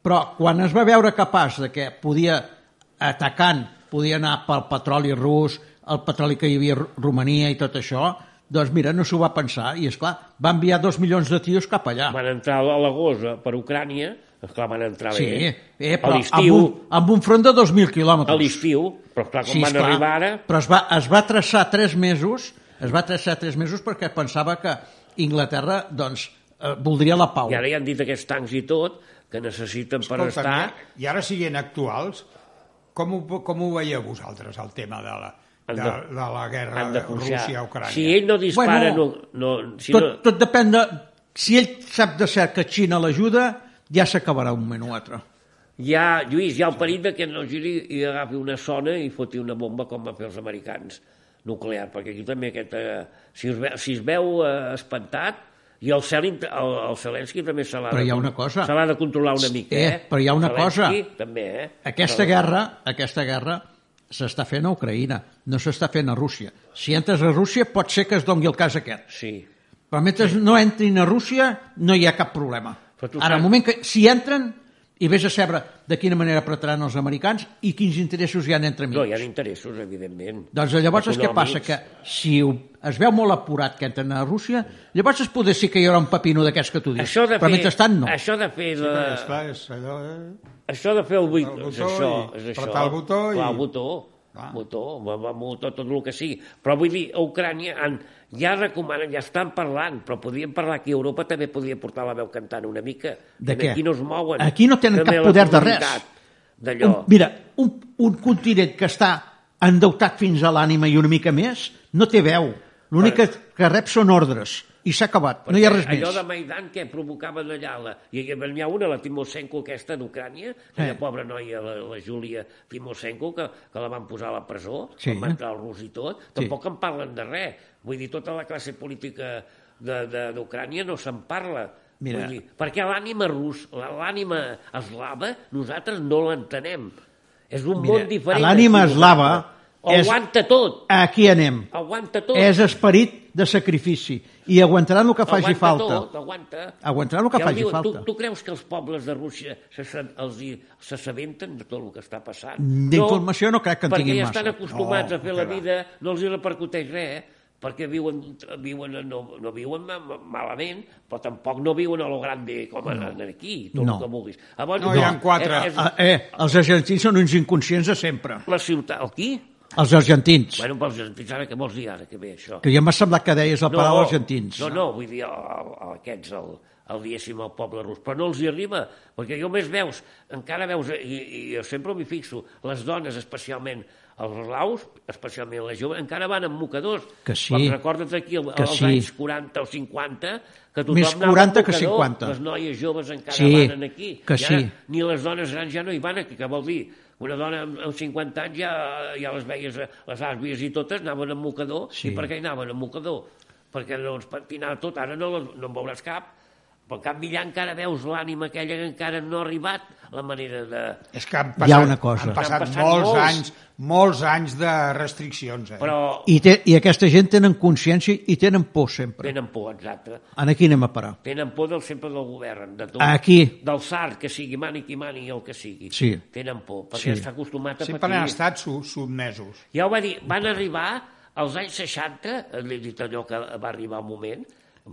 Però quan es va veure capaç de que podia, atacant, podia anar pel petroli rus, el petroli que hi havia a Romania i tot això, doncs mira, no s'ho va pensar i, és clar va enviar dos milions de tios cap allà. Van entrar a l'agost eh, per Ucrània, esclar, van entrar Sí, bé. eh, a però amb l'estiu, un, amb un front de 2.000 a quilòmetres. l'estiu, però esclar, quan van esclar, arribar ara... Però es va, es va traçar tres mesos, es va traçar tres mesos perquè pensava que Inglaterra doncs, eh, voldria la pau. I ara ja han dit aquests tancs i tot, que necessiten per Escolta'm, estar... I ara siguent actuals, com ho, com ho veieu vosaltres, el tema de la, de, de- de la guerra de. Rússia-Ucrània? Si ell no dispara... Bueno, no, no, si tot, no, tot depèn de... Si ell sap de cert que Xina l'ajuda, ja s'acabarà un moment o altre. ha, Lluís, hi ha el perill que no giri i agafi una zona i foti una bomba com van fer els americans nuclear, perquè aquí també aquest, eh, si, es veu, si es veu eh, espantat, i el, Cel, el, el Zelensky també se l'ha Però de, hi ha una cosa. se l'ha de controlar una mica, Eh, eh? però hi ha una Zelensky, cosa. També, eh? Aquesta Però- guerra, aquesta guerra s'està fent a Ucraïna, no s'està fent a Rússia. Si entres a Rússia pot ser que es doni el cas aquest. Sí. Però mentre no entrin a Rússia no hi ha cap problema. Ara, saps- al moment que si entren i vés a saber de quina manera apretaran els americans i quins interessos hi ha entre mig. No, hi ha interessos, evidentment. Doncs llavors és què passa? Econòmics. Que si es veu molt apurat que entren a Rússia, llavors es poder sí que hi haurà un pepino d'aquests que tu dius. Això de Però fer, mentrestant no. Això de fer, Sí, la, perquè, esclar, és allò... Eh? això de fer el, buit, El és botó això, i és això. apretar el botó i- Clar, el botó, Va, va, botó, tot el que sigui. Però vull dir, a Ucrània han, ja recomanen, ja estan parlant, però podrien parlar aquí a Europa, també podria portar la veu cantant una mica. De què? Aquí no es mouen. Aquí no tenen cap poder de res. Un, mira, un, un continent que està endeutat fins a l'ànima i una mica més, no té veu. L'únic que, que rep són ordres. I s'ha acabat. No hi ha res Allò més. de Maidan que provocaven allà, la, i n'hi ha una, la Timosenko aquesta d'Ucrània, aquella Eh. pobra noia, la, la Júlia Timosenko, que, que la van posar a la presó, Sí. quan va entrar el rus i tot, Sí. tampoc en parlen de res. Vull dir, tota la classe política d'Ucrània no se'n parla. Mira. Vull dir, perquè l'ànima rus, l'ànima eslava, nosaltres no l'entenem. És un Mira, món diferent. l'ànima d'aquí nosaltres. Aguanta tot, Aquí anem. aguanta tot. És esperit de sacrifici. I aguantaran el que faci aguanta falta. Tot, aguanta. Aguantaran el que Ja faci diuen, falta. Tu, tu creus que els pobles de Rússia s'assabenten de tot el que està passant? D'informació no crec que en tinguin Perquè massa. estan acostumats No, a fer la vida, no els hi repercuteix res, eh? perquè viuen, viuen no, no viuen ma- ma- malament, però tampoc no viuen a lo grande com no. aquí, tot No. el que vulguis. Llavors, No, hi ha quatre. És, és Ah, eh, els argentins són uns inconscients de sempre. la ciutat, qui? Els argentins. Bueno, argentins, ara què vols dir ara que ve això? Que ja m'ha semblat que deies la paraula argentins. No, no, vull dir, el, el, aquests, el, el diguéssim, el poble rus, però no els hi arriba, perquè jo més veus, encara veus, i, i jo sempre m'hi fixo, les dones, especialment els eslaus, especialment les joves, encara van amb mocadors. Que sí. Quan recordes aquí el, Que els sí. anys 40 o 50, que tothom Més anava 40 amb que mocador, 50. Les noies joves encara Sí, van aquí. que I ara sí. Ni les dones grans ja no hi van aquí, que vol dir Una dona amb, amb 50 anys ja, ja les veies, les àvies i totes anaven amb mocador. Sí. I per què hi anaven amb mocador? Perquè no ens patinava tot, ara no, les- no en veuràs cap. Però en canvi allà encara veus l'ànima aquella que encara no ha arribat la manera de... És que han Hi ha passat, una cosa. han passat, Han passat molts, molts. anys, molts anys de restriccions. Eh? Però I, té, I aquesta gent tenen consciència i tenen por sempre. tenen por, exacte. En aquí anem a parar. Tenen por del sempre del govern, de tot. Aquí. Del SAR, que sigui mani qui mani el que sigui. Sí. Tenen por, perquè Sí. està acostumat a Sempre patir. han estat su sotmesos. Ja ho va dir, van arribar als anys 60, l'he dit allò que va arribar un moment,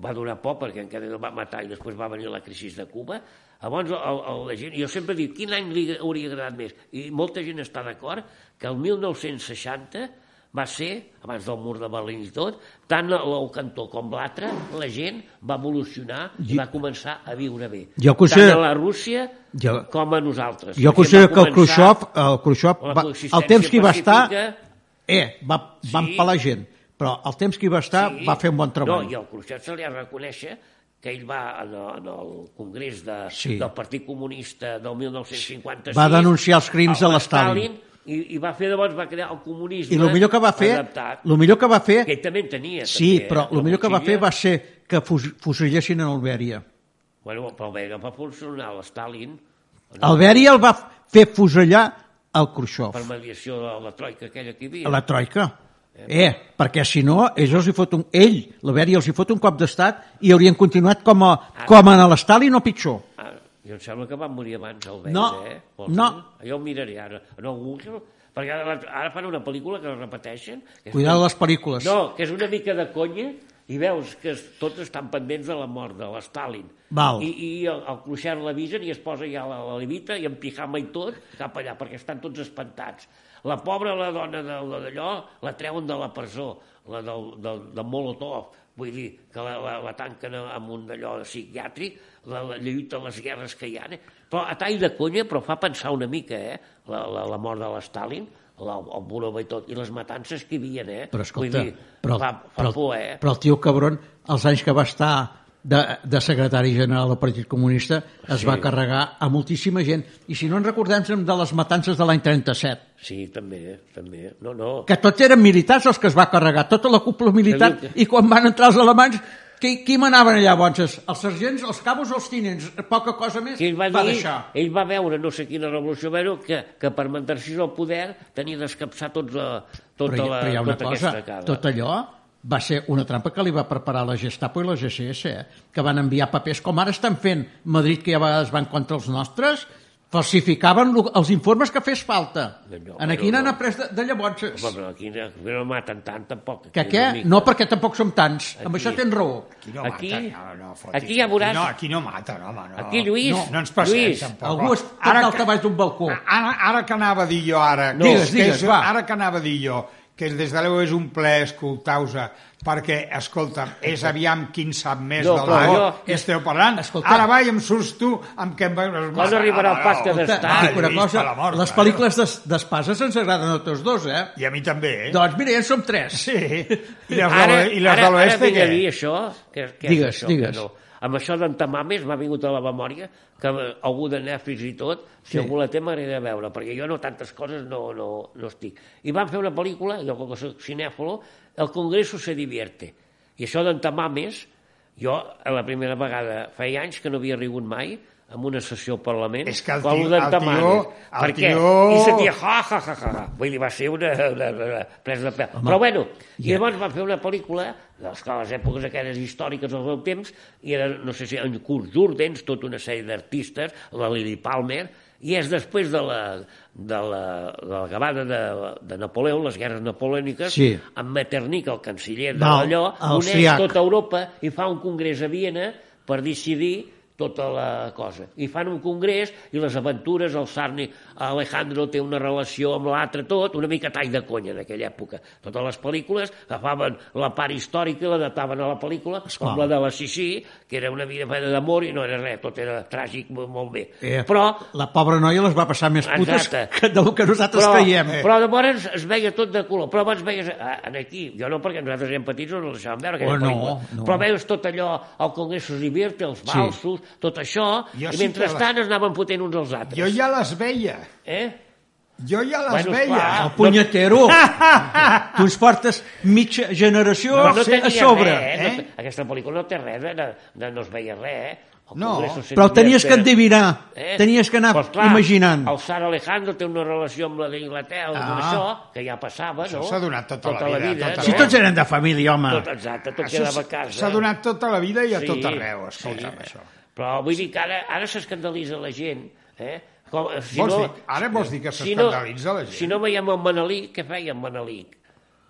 va durar poc perquè encara no va matar i després va venir la crisi de Cuba, llavors el, el, la gent, jo sempre dic, quin any li hauria agradat més? I molta gent està d'acord que el 1960 va ser, abans del mur de Berlín i tot, tant el cantó com l'altre, la gent va evolucionar i va començar a viure bé. Jo considero- Tant a la Rússia Jo- com a nosaltres. Jo considero que el Khrushchev, el Khrushchev va, el temps que hi va estar, eh, va, va Sí. empalar gent, però el temps que hi va estar va fer un bon treball. No, i al Khrushchev se li ha reconèixer que ell va en el, en el Congrés de, Sí. del Partit Comunista del 1956... Va denunciar els crims de l'Stalin. I, I va fer, llavors, va crear el comunisme I el millor que va fer, adaptat, el millor que va fer, que ell també en tenia. sí, també, eh, però el millor que va fer va ser que fus, fusillessin en Albèria. Bueno, però bé, va funcionar l'Stalin Albèria el va fer fusellar el Khrushchev, per mediació de la troika aquella que hi havia. la troika. Eh, perquè si no, ells els hi fot un, ell, l'Albèria els hi fot un cop d'estat i haurien continuat com a, com a l'Stalin o pitjor. Ah, jo em sembla que van morir abans el Vell, No, eh? no. Jo ho miraré ara. No, Google, perquè ara, ara fan una pel·lícula que la repeteixen. Que Cuidado les pel·lícules. No, que és una mica de conya i veus que tots estan pendents de la mort de l'Stalin. I, i el, el Khrushchev l'avisen i es posa ja a la, la levita i en pijama i tot cap allà, perquè estan tots espantats. La pobra, la dona d'allò, la treuen de la presó, la del, del, de Molotov, vull dir, que la, la, la tanquen amb un d'allò psiquiàtric, la, la lluita, les guerres que hi ha. Eh? Però a tall de conya, però fa pensar una mica, eh? La, la, la mort de l'Stalin, la, el Burova i tot, i les matances que hi havia, eh? Però escolta, Vull dir, però, fa, fa però, por, eh? però el tio cabron, els anys que va estar de, de secretari general del Partit Comunista, es Sí. va carregar a moltíssima gent. I si no ens recordem de les matances de l'any 37, Sí, també, també. No, no. que tots eren militars els que es va carregar, tota la cúpula militar, Que i quan van entrar els alemanys, qui, qui manaven allà, llavors? Els sergents, els cabos, els tinents, poca cosa més, ell va, va dir, deixar. ell va veure, no sé quina revolució veure, que, que per mantenir-se al poder tenia d'escapçar tots la, tota, Però, hi- la, però hi ha una tota cosa, aquesta cara. tot allò va ser una trampa que li va preparar la Gestapo i la GCS, eh? que van enviar papers, com ara estan fent Madrid, que ja a vegades van contra els nostres, falsificaven els informes que fes falta. No, en aquí n'han no. après de, de llavors. Home, però aquí no, aquí no maten tant, tampoc. Que Aquí què? No, perquè tampoc som tants. Amb Aquí. això tens raó. Aquí no Aquí- mata, no, no, fotis. aquí ja veuràs- Aquí no, aquí no mata, no, home, no. Aquí, Lluís, No, no ens passem, Lluís, tampoc. Algú es pot que- baix d'un balcó. Ara, ara que anava a dir jo, ara... No. que Digues, és- que digues, és, va. Ara que anava a dir jo, que des de l'EU és un plaer escoltar-vos perquè, escolta'm, és aviam quin sap més No, de jo- que esteu parlant. Escolta. Ara va i em surts tu amb què em va... Quan arribarà el pacte Escolta, d'estat? una cosa, les Déu. pel·lícules d'es- d'espases ens agraden a tots dos, eh? I a mi també, eh? Doncs mira, ja som tres. Sí. I les, Ara, de, i les ara, de ara l'oest, vinc a què? dir això, que, que Digues, això, digues. Que no. Amb això d'entamames m'ha vingut a la memòria que algú de Netflix i tot, si Sí. algú la té m'agradaria veure, perquè jo no tantes coses no, no, no estic. I van fer una pel·lícula, jo com que soc cinèfolo, El Congreso se divierte. I això d'entamames, jo a la primera vegada feia anys que no havia rigut mai amb una sessió al Parlament. És que el quan tio- el tio- el Per què? tio- I sentia ja, ja, ja, ja, ja. Vull dir, va ser una, una, una presa de pèl. Però bueno, i llavors van fer una pel·lícula que a les èpoques aquelles històriques del seu temps, i era, no sé si en Kurt Jurdens, tota una sèrie d'artistes, la Lily Palmer, i és després de la, de la, de l'acabada de, de Napoleó, les guerres napoleòniques, Sí. amb Metternich, el canciller d'allò, uneix tota Europa i fa un congrés a Viena per decidir tota la cosa. I fan un congrés i les aventures, el Sarni Alejandro té una relació amb l'altre tot, una mica tall de conya en aquella època. Totes les pel·lícules agafaven la part històrica i la dataven a la pel·lícula, Esclar. com la de la Sissi, que era una vida plena d'amor i no era res, tot era tràgic, molt, molt bé. Eh, Però La pobra noia les va passar més putes Exacte. que del que nosaltres però, creiem. però llavors es veia tot de color. Però abans veies, ah, en aquí, jo no perquè nosaltres érem petits no ens deixàvem veure aquella Oh, no, pel·lícula, no. però veies tot allò, el es divierte, els valsos, tot això, Jo i sí mentrestant es anaven fotent uns als altres. Jo ja les veia. Eh? Jo ja les Bueno, veia. esclar. El punyetero. tu ens portes mitja generació No, no a sobre. res, eh? eh? No, aquesta pel·lícula no té res, de, de, de, no es veia res, eh? El No, Però el tenies que endevinar. Eh? Tenies que anar Pues clar, imaginant. El Sara Alejandro té una relació amb la d'Inglaterra, Ah. amb això, que ja passava, Això no? s'ha donat tota la vida, tota Si no? tots eren de família, home. Tot, exacte, tot Això quedava a casa. S'ha donat tota la vida i a Sí, tot arreu, escolta'm, sí. això. Però vull dir que ara, ara s'escandalitza la gent, eh? Com, si Vols no, dir- ara vols dir que si no- s'escandalitza la gent? Si no veiem el Manelic, què feia el Manelic?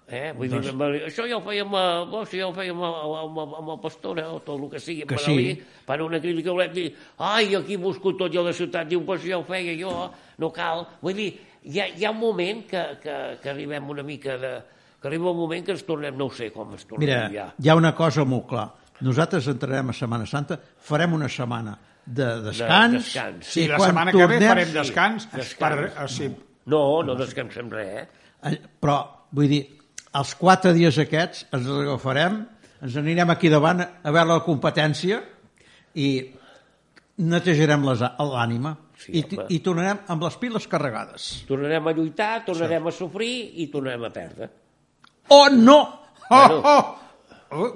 Eh? Vull Doncs- dir, això ja ho fèiem, a, bo, si ja ho fèiem amb, amb, amb, amb el Pastora o tot el que sigui, Que sí. Manelic, per una crítica volem dir, ai, aquí busco tot a la ciutat, diu, pues ja ho feia jo, no cal. Vull dir, hi ha, hi ha un moment que, que, que arribem una mica de... que arriba un moment que ens tornem, no ho sé com ens tornem Mira, ja. hi ha una cosa molt clar. Nosaltres entrarem a Setmana Santa, farem una setmana de descans, descans. Sí, la setmana que ve tornem- farem descans, descans. per... O sigui, No, no descansem res, eh? Eh, Però, vull dir, els quatre dies aquests ens els agafarem, ens anirem aquí davant a veure la competència i netejarem les- l'ànima Sí, i, home. i tornarem amb les piles carregades. Tornarem a lluitar, tornarem a sofrir i tornarem a perdre. Oh, no! Oh, Bueno. oh! Oh,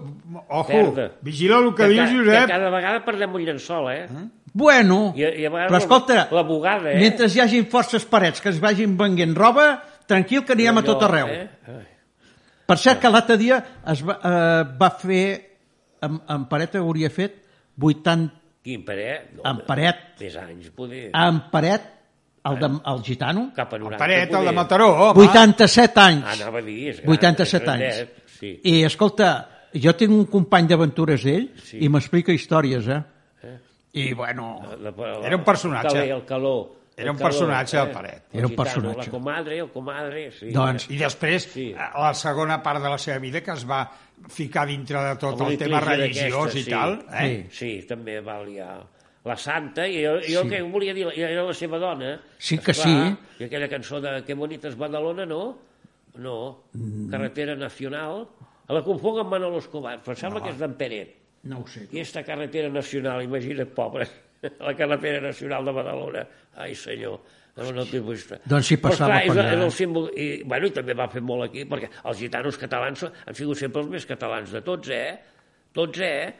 Ojo, Perdre. vigila el que dius, ca- Josep. Que cada vegada perdem un llençol, eh? Bueno, I- i però escolta, la bugada, eh? mentre hi hagin forces parets que es vagin venguent roba, tranquil que anirem a tot arreu. Eh? Ai. Per cert que l'altre dia es va, eh, va fer, en, en Paret hauria fet 80, Quin paret? No, en Paret, Més anys, poder. en Paret, el, de, el gitano, Cap a 90, Paret, el de. Mataró, home. 87 anys. Ah, anava a dir, és gran, 87 és anys. Sí. I, escolta, jo tinc un company d'aventures d'ell Sí. i m'explica històries, eh? I, bueno, La- la- Era un personatge. El, el calor. Era un calor, personatge, eh? Paret. Era un personatge. La comadre, el comadre, sí. Doncs, I després, Sí. a la segona part de la seva vida, que es va ficar dintre de tot el tema religiós i sí. tal, eh? Sí, també va liar la santa, i jo, jo Sí. que volia dir, era la seva dona. Sí que esclar, sí. I aquella cançó de Que bonita és Badalona, no? No. Mm. Carretera Nacional. La confonc amb Manolo Escobar, però sembla que és d'en Peret. no ho sé. I esta carretera nacional, imagina't, pobre, la carretera nacional de Badalona. Ai, senyor, no, no t'he vist. Doncs sí, passava Però, per clar, és, és el símbol, i, bueno, i també va fer molt aquí, perquè els gitanos catalans han sigut sempre els més catalans de tots, eh? Tots, eh?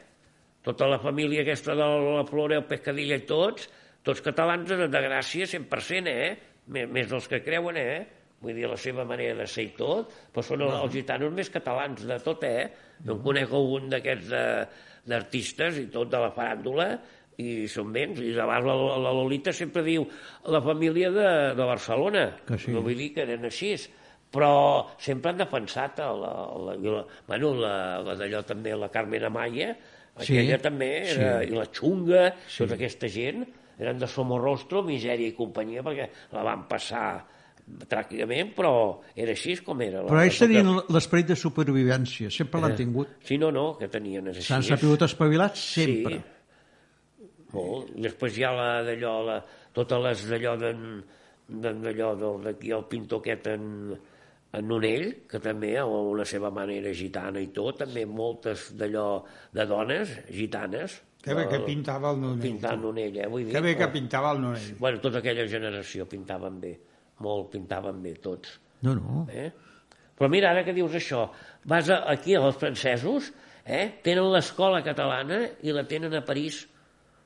Tota la família aquesta de la Flora, el Pescadilla i tots, tots catalans de, de Gràcia 100%, eh? Més, més dels que creuen, eh? Vull dir, la seva manera de ser i tot, però són no. els gitanos més catalans de tot, eh? No en conec algun d'aquests de- d'artistes i tot de la faràndula, i són béns, i llavors la, la, Lolita sempre diu la família de, de Barcelona, Que sí. no vull dir que eren així, però sempre han defensat la, la, la, bueno, la, la d'allò també, la Carmen Amaya, Sí, aquella també, era, sí. i la Xunga, sí. tota aquesta gent, eren de Somorrostro, Misèria i companyia, perquè la van passar tràquicament, però era així com era. Però ells tenien l'esperit de supervivència, sempre l'han tingut. Sí, no, no, que tenien és S'han així. sabut espavilar sempre. Sí. Molt. I després hi ha la d'allò, la, totes les d'allò d'allò d'aquí el pintor aquest en, en Nonell, que també amb la seva manera gitana i tot, també moltes d'allò de dones gitanes. Que bé que pintava el Nonell. Pintant Nonell, eh, vull dir. Que bé que pintava el Nonell. Bueno, tota aquella generació pintaven bé, molt pintaven bé tots. No, no. Eh? Però mira, ara que dius això, vas a, aquí als francesos, eh? tenen l'escola catalana i la tenen a París.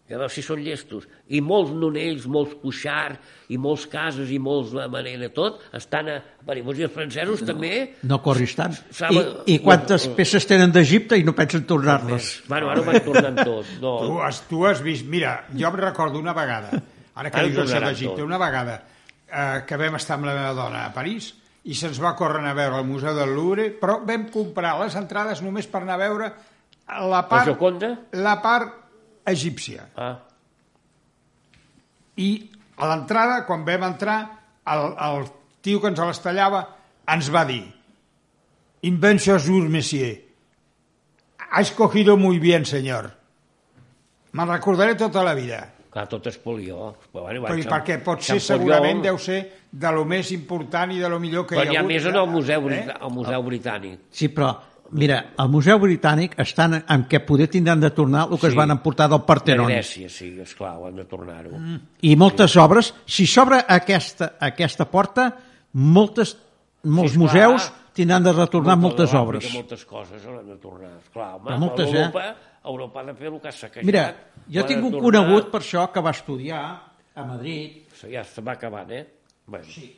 Ja veus si són llestos. I molts nonells, molts cuixart, i molts cases, i molts la manera tot, estan a París. Dir, els francesos també... No corris tant. I, Saben- I quantes peces tenen d'Egipte i no pensen tornar-les? Bueno, ara ho van tornant tot. No. Tu has, tu has vist... Mira, jo em recordo una vegada, ara que Ara dius això d'Egipte, una vegada eh, que vam estar amb la meva dona a París i se'ns va córrer a veure el Museu del Louvre, però vam comprar les entrades només per anar a veure la La part, Joconda? la part egípcia. Ah, I a l'entrada, quan vam entrar, el, el tio que ens les tallava ens va dir «In ben jour, monsieur. Ha escogido muy bien, señor. Me'n recordaré tota la vida». Clar, tot és polió. Però, bueno, Però, i Sant- perquè pot ser, Sant segurament, Polió, deu ser de lo més important i de lo millor que Però hi n'hi ha ha hagut. més en el Museu, eh? Al Museu Britànic. Sí, però Mira, al Museu Britànic estan en què poder tindran de tornar el que Sí. es van emportar del De Partenon. Grècia, sí, esclar, ho han de tornar-ho. Mm. I moltes obres. Si s'obre aquesta, aquesta porta, moltes, molts Sí, esclar. museus tindran de retornar moltes obres. Moltes coses hauran de tornar. Esclar, home, Però moltes, eh? Europa, Europa ha de fer el que ha saquejat. Mira, jo tinc un tornar. conegut per això que va estudiar a Madrid Ja se va acabant, eh? Bueno, sí.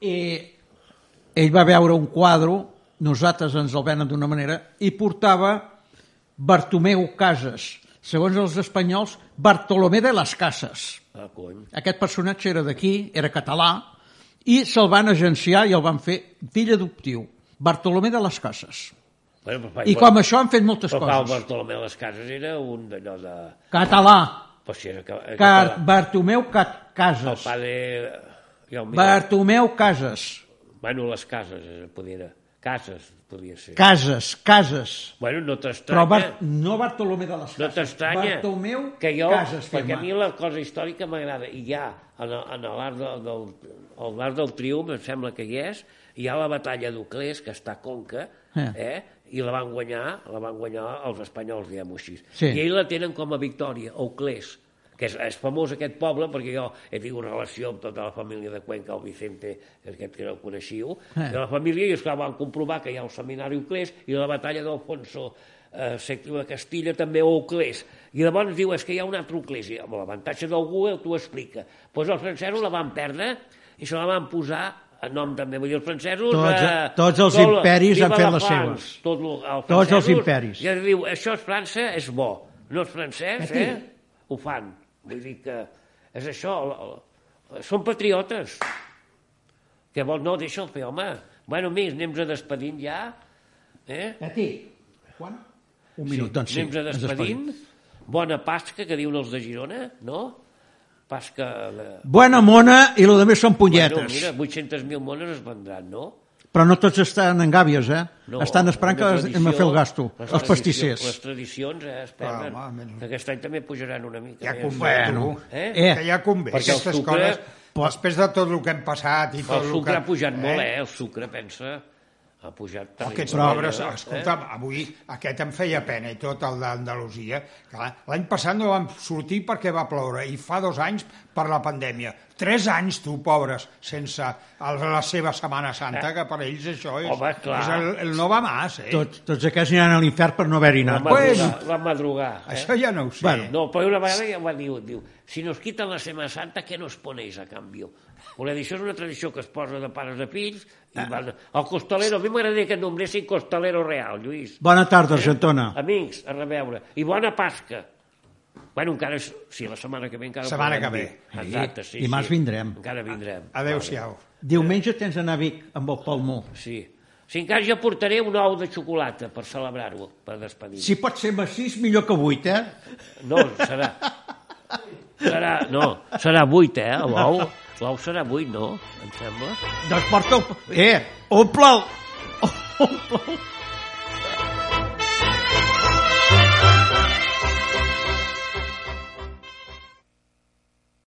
i ell va veure un quadre, nosaltres ens el venen d'una manera, i portava Bartomeu Casas. Segons els espanyols, Bartolomé de les Cases. Ah, cony. Aquest personatge era d'aquí, era català, i se'l van agenciar i el van fer fill adoptiu. Bartolomé de les Cases. Bueno, però, I com això han fet moltes però coses. Bartolomé de les Cases era un d'allò de... Català. Però si era, ca- Car català. Bartomeu Ca El Cases. pare... Ja. Bartomeu Cases. Bueno, les cases, eh, podia... Cases, podia ser. Cases, cases. Bueno, no Però t'estranya... Bar no Bartolomé de les No Cases. t'estranya Bartomeu que jo, Cases, perquè a mi la cosa històrica m'agrada, i ha en, el- en l'art del, del, el del triomf, em sembla que hi és, hi ha la batalla d'Uclés, que està a Conca, Eh. eh? i la van guanyar, la van guanyar els espanyols, diguem-ho així. Sí. I ells la tenen com a victòria, Uclés, que és, és famós aquest poble, perquè jo he tingut relació amb tota la família de Cuenca, el Vicente, aquest que no el coneixiu, Eh. de la família, i esclar, van comprovar que hi ha el seminari Uclés i la batalla d'Alfonso eh, VII de Castilla també a Uclés. I llavors diu, és que hi ha un altre Uclés, i amb l'avantatge del Google t'ho explica. Doncs els francesos la van perdre i se la van posar a nom també, vull dir, els francesos... Tots- eh, tots els tot- imperis han fet la les France, seves. Tot lo, els Tots els imperis. Ja diu, això és França, és bo. No és francès, Aquí. eh? Ho fan. Vull dir que és això. el- el- Són patriotes. Que vol, no, deixa'l fer, home. Bueno, amics, anem a despedint ja. Eh? Cati, quan? Un minut, doncs sí. anem a despedint. Bona Pasca, que diuen els de Girona, no? Pasca... De... Bona mona i lo de més són Bueno, punyetes. mira, 800.000 mones es vendran, no? Però no tots estan en gàbies, eh? No, estan esperant que de fer el gasto, les els pastissers. Les tradicions eh, es perden. home, menys- Aquest any també pujaran una mica. Ja més. convé, Bueno, tu. Eh? Eh, Que ja convé, Perquè el aquestes sucre- coses. Després de tot el que hem passat i tot El sucre que... ha pujat molt, eh? El sucre, pensa, ha pujat... Però aquests terriblement, pobres, eh? escolta'm, avui aquest em feia pena i tot el d'Andalusia. L'any passat no vam sortir perquè va ploure i fa dos anys per la pandèmia. Tres anys, tu, pobres, sense el, la seva Setmana Santa, que per ells això és, Home, clar. és el, el no va más, eh? tots, tots aquests aniran a l'infern per no haver-hi anat. madrugar, va madrugar. Eh? Això ja no ho sé. Bueno, No, però una vegada ja va dir, diu, si nos quitan la Semana Santa, què nos ponéis a canvi? Voler dir, això és una tradició que es posa de pares a fills, i van... El costalero, a mi m'agradaria que nombressin costalero real, Lluís. Bona tarda, Argentona. Amics, a reveure. I bona Pasca. Bueno, encara és... Sí, la setmana que ve encara... Setmana que ve. dir. Exacte, sí. Dimarts sí. vindrem. Encara vindrem. Adéu-siau. Diumenge tens d'anar a Vic amb el Palmó. Sí. Si encara jo portaré un ou de xocolata per celebrar-ho, per despedir. Si pot ser massís, millor que vuit, eh? No, serà... Serà, no, serà vuit, eh, l'ou. L'ou serà vuit, no? Em sembla. Doncs porta el... Eh, omple'l! Omple'l!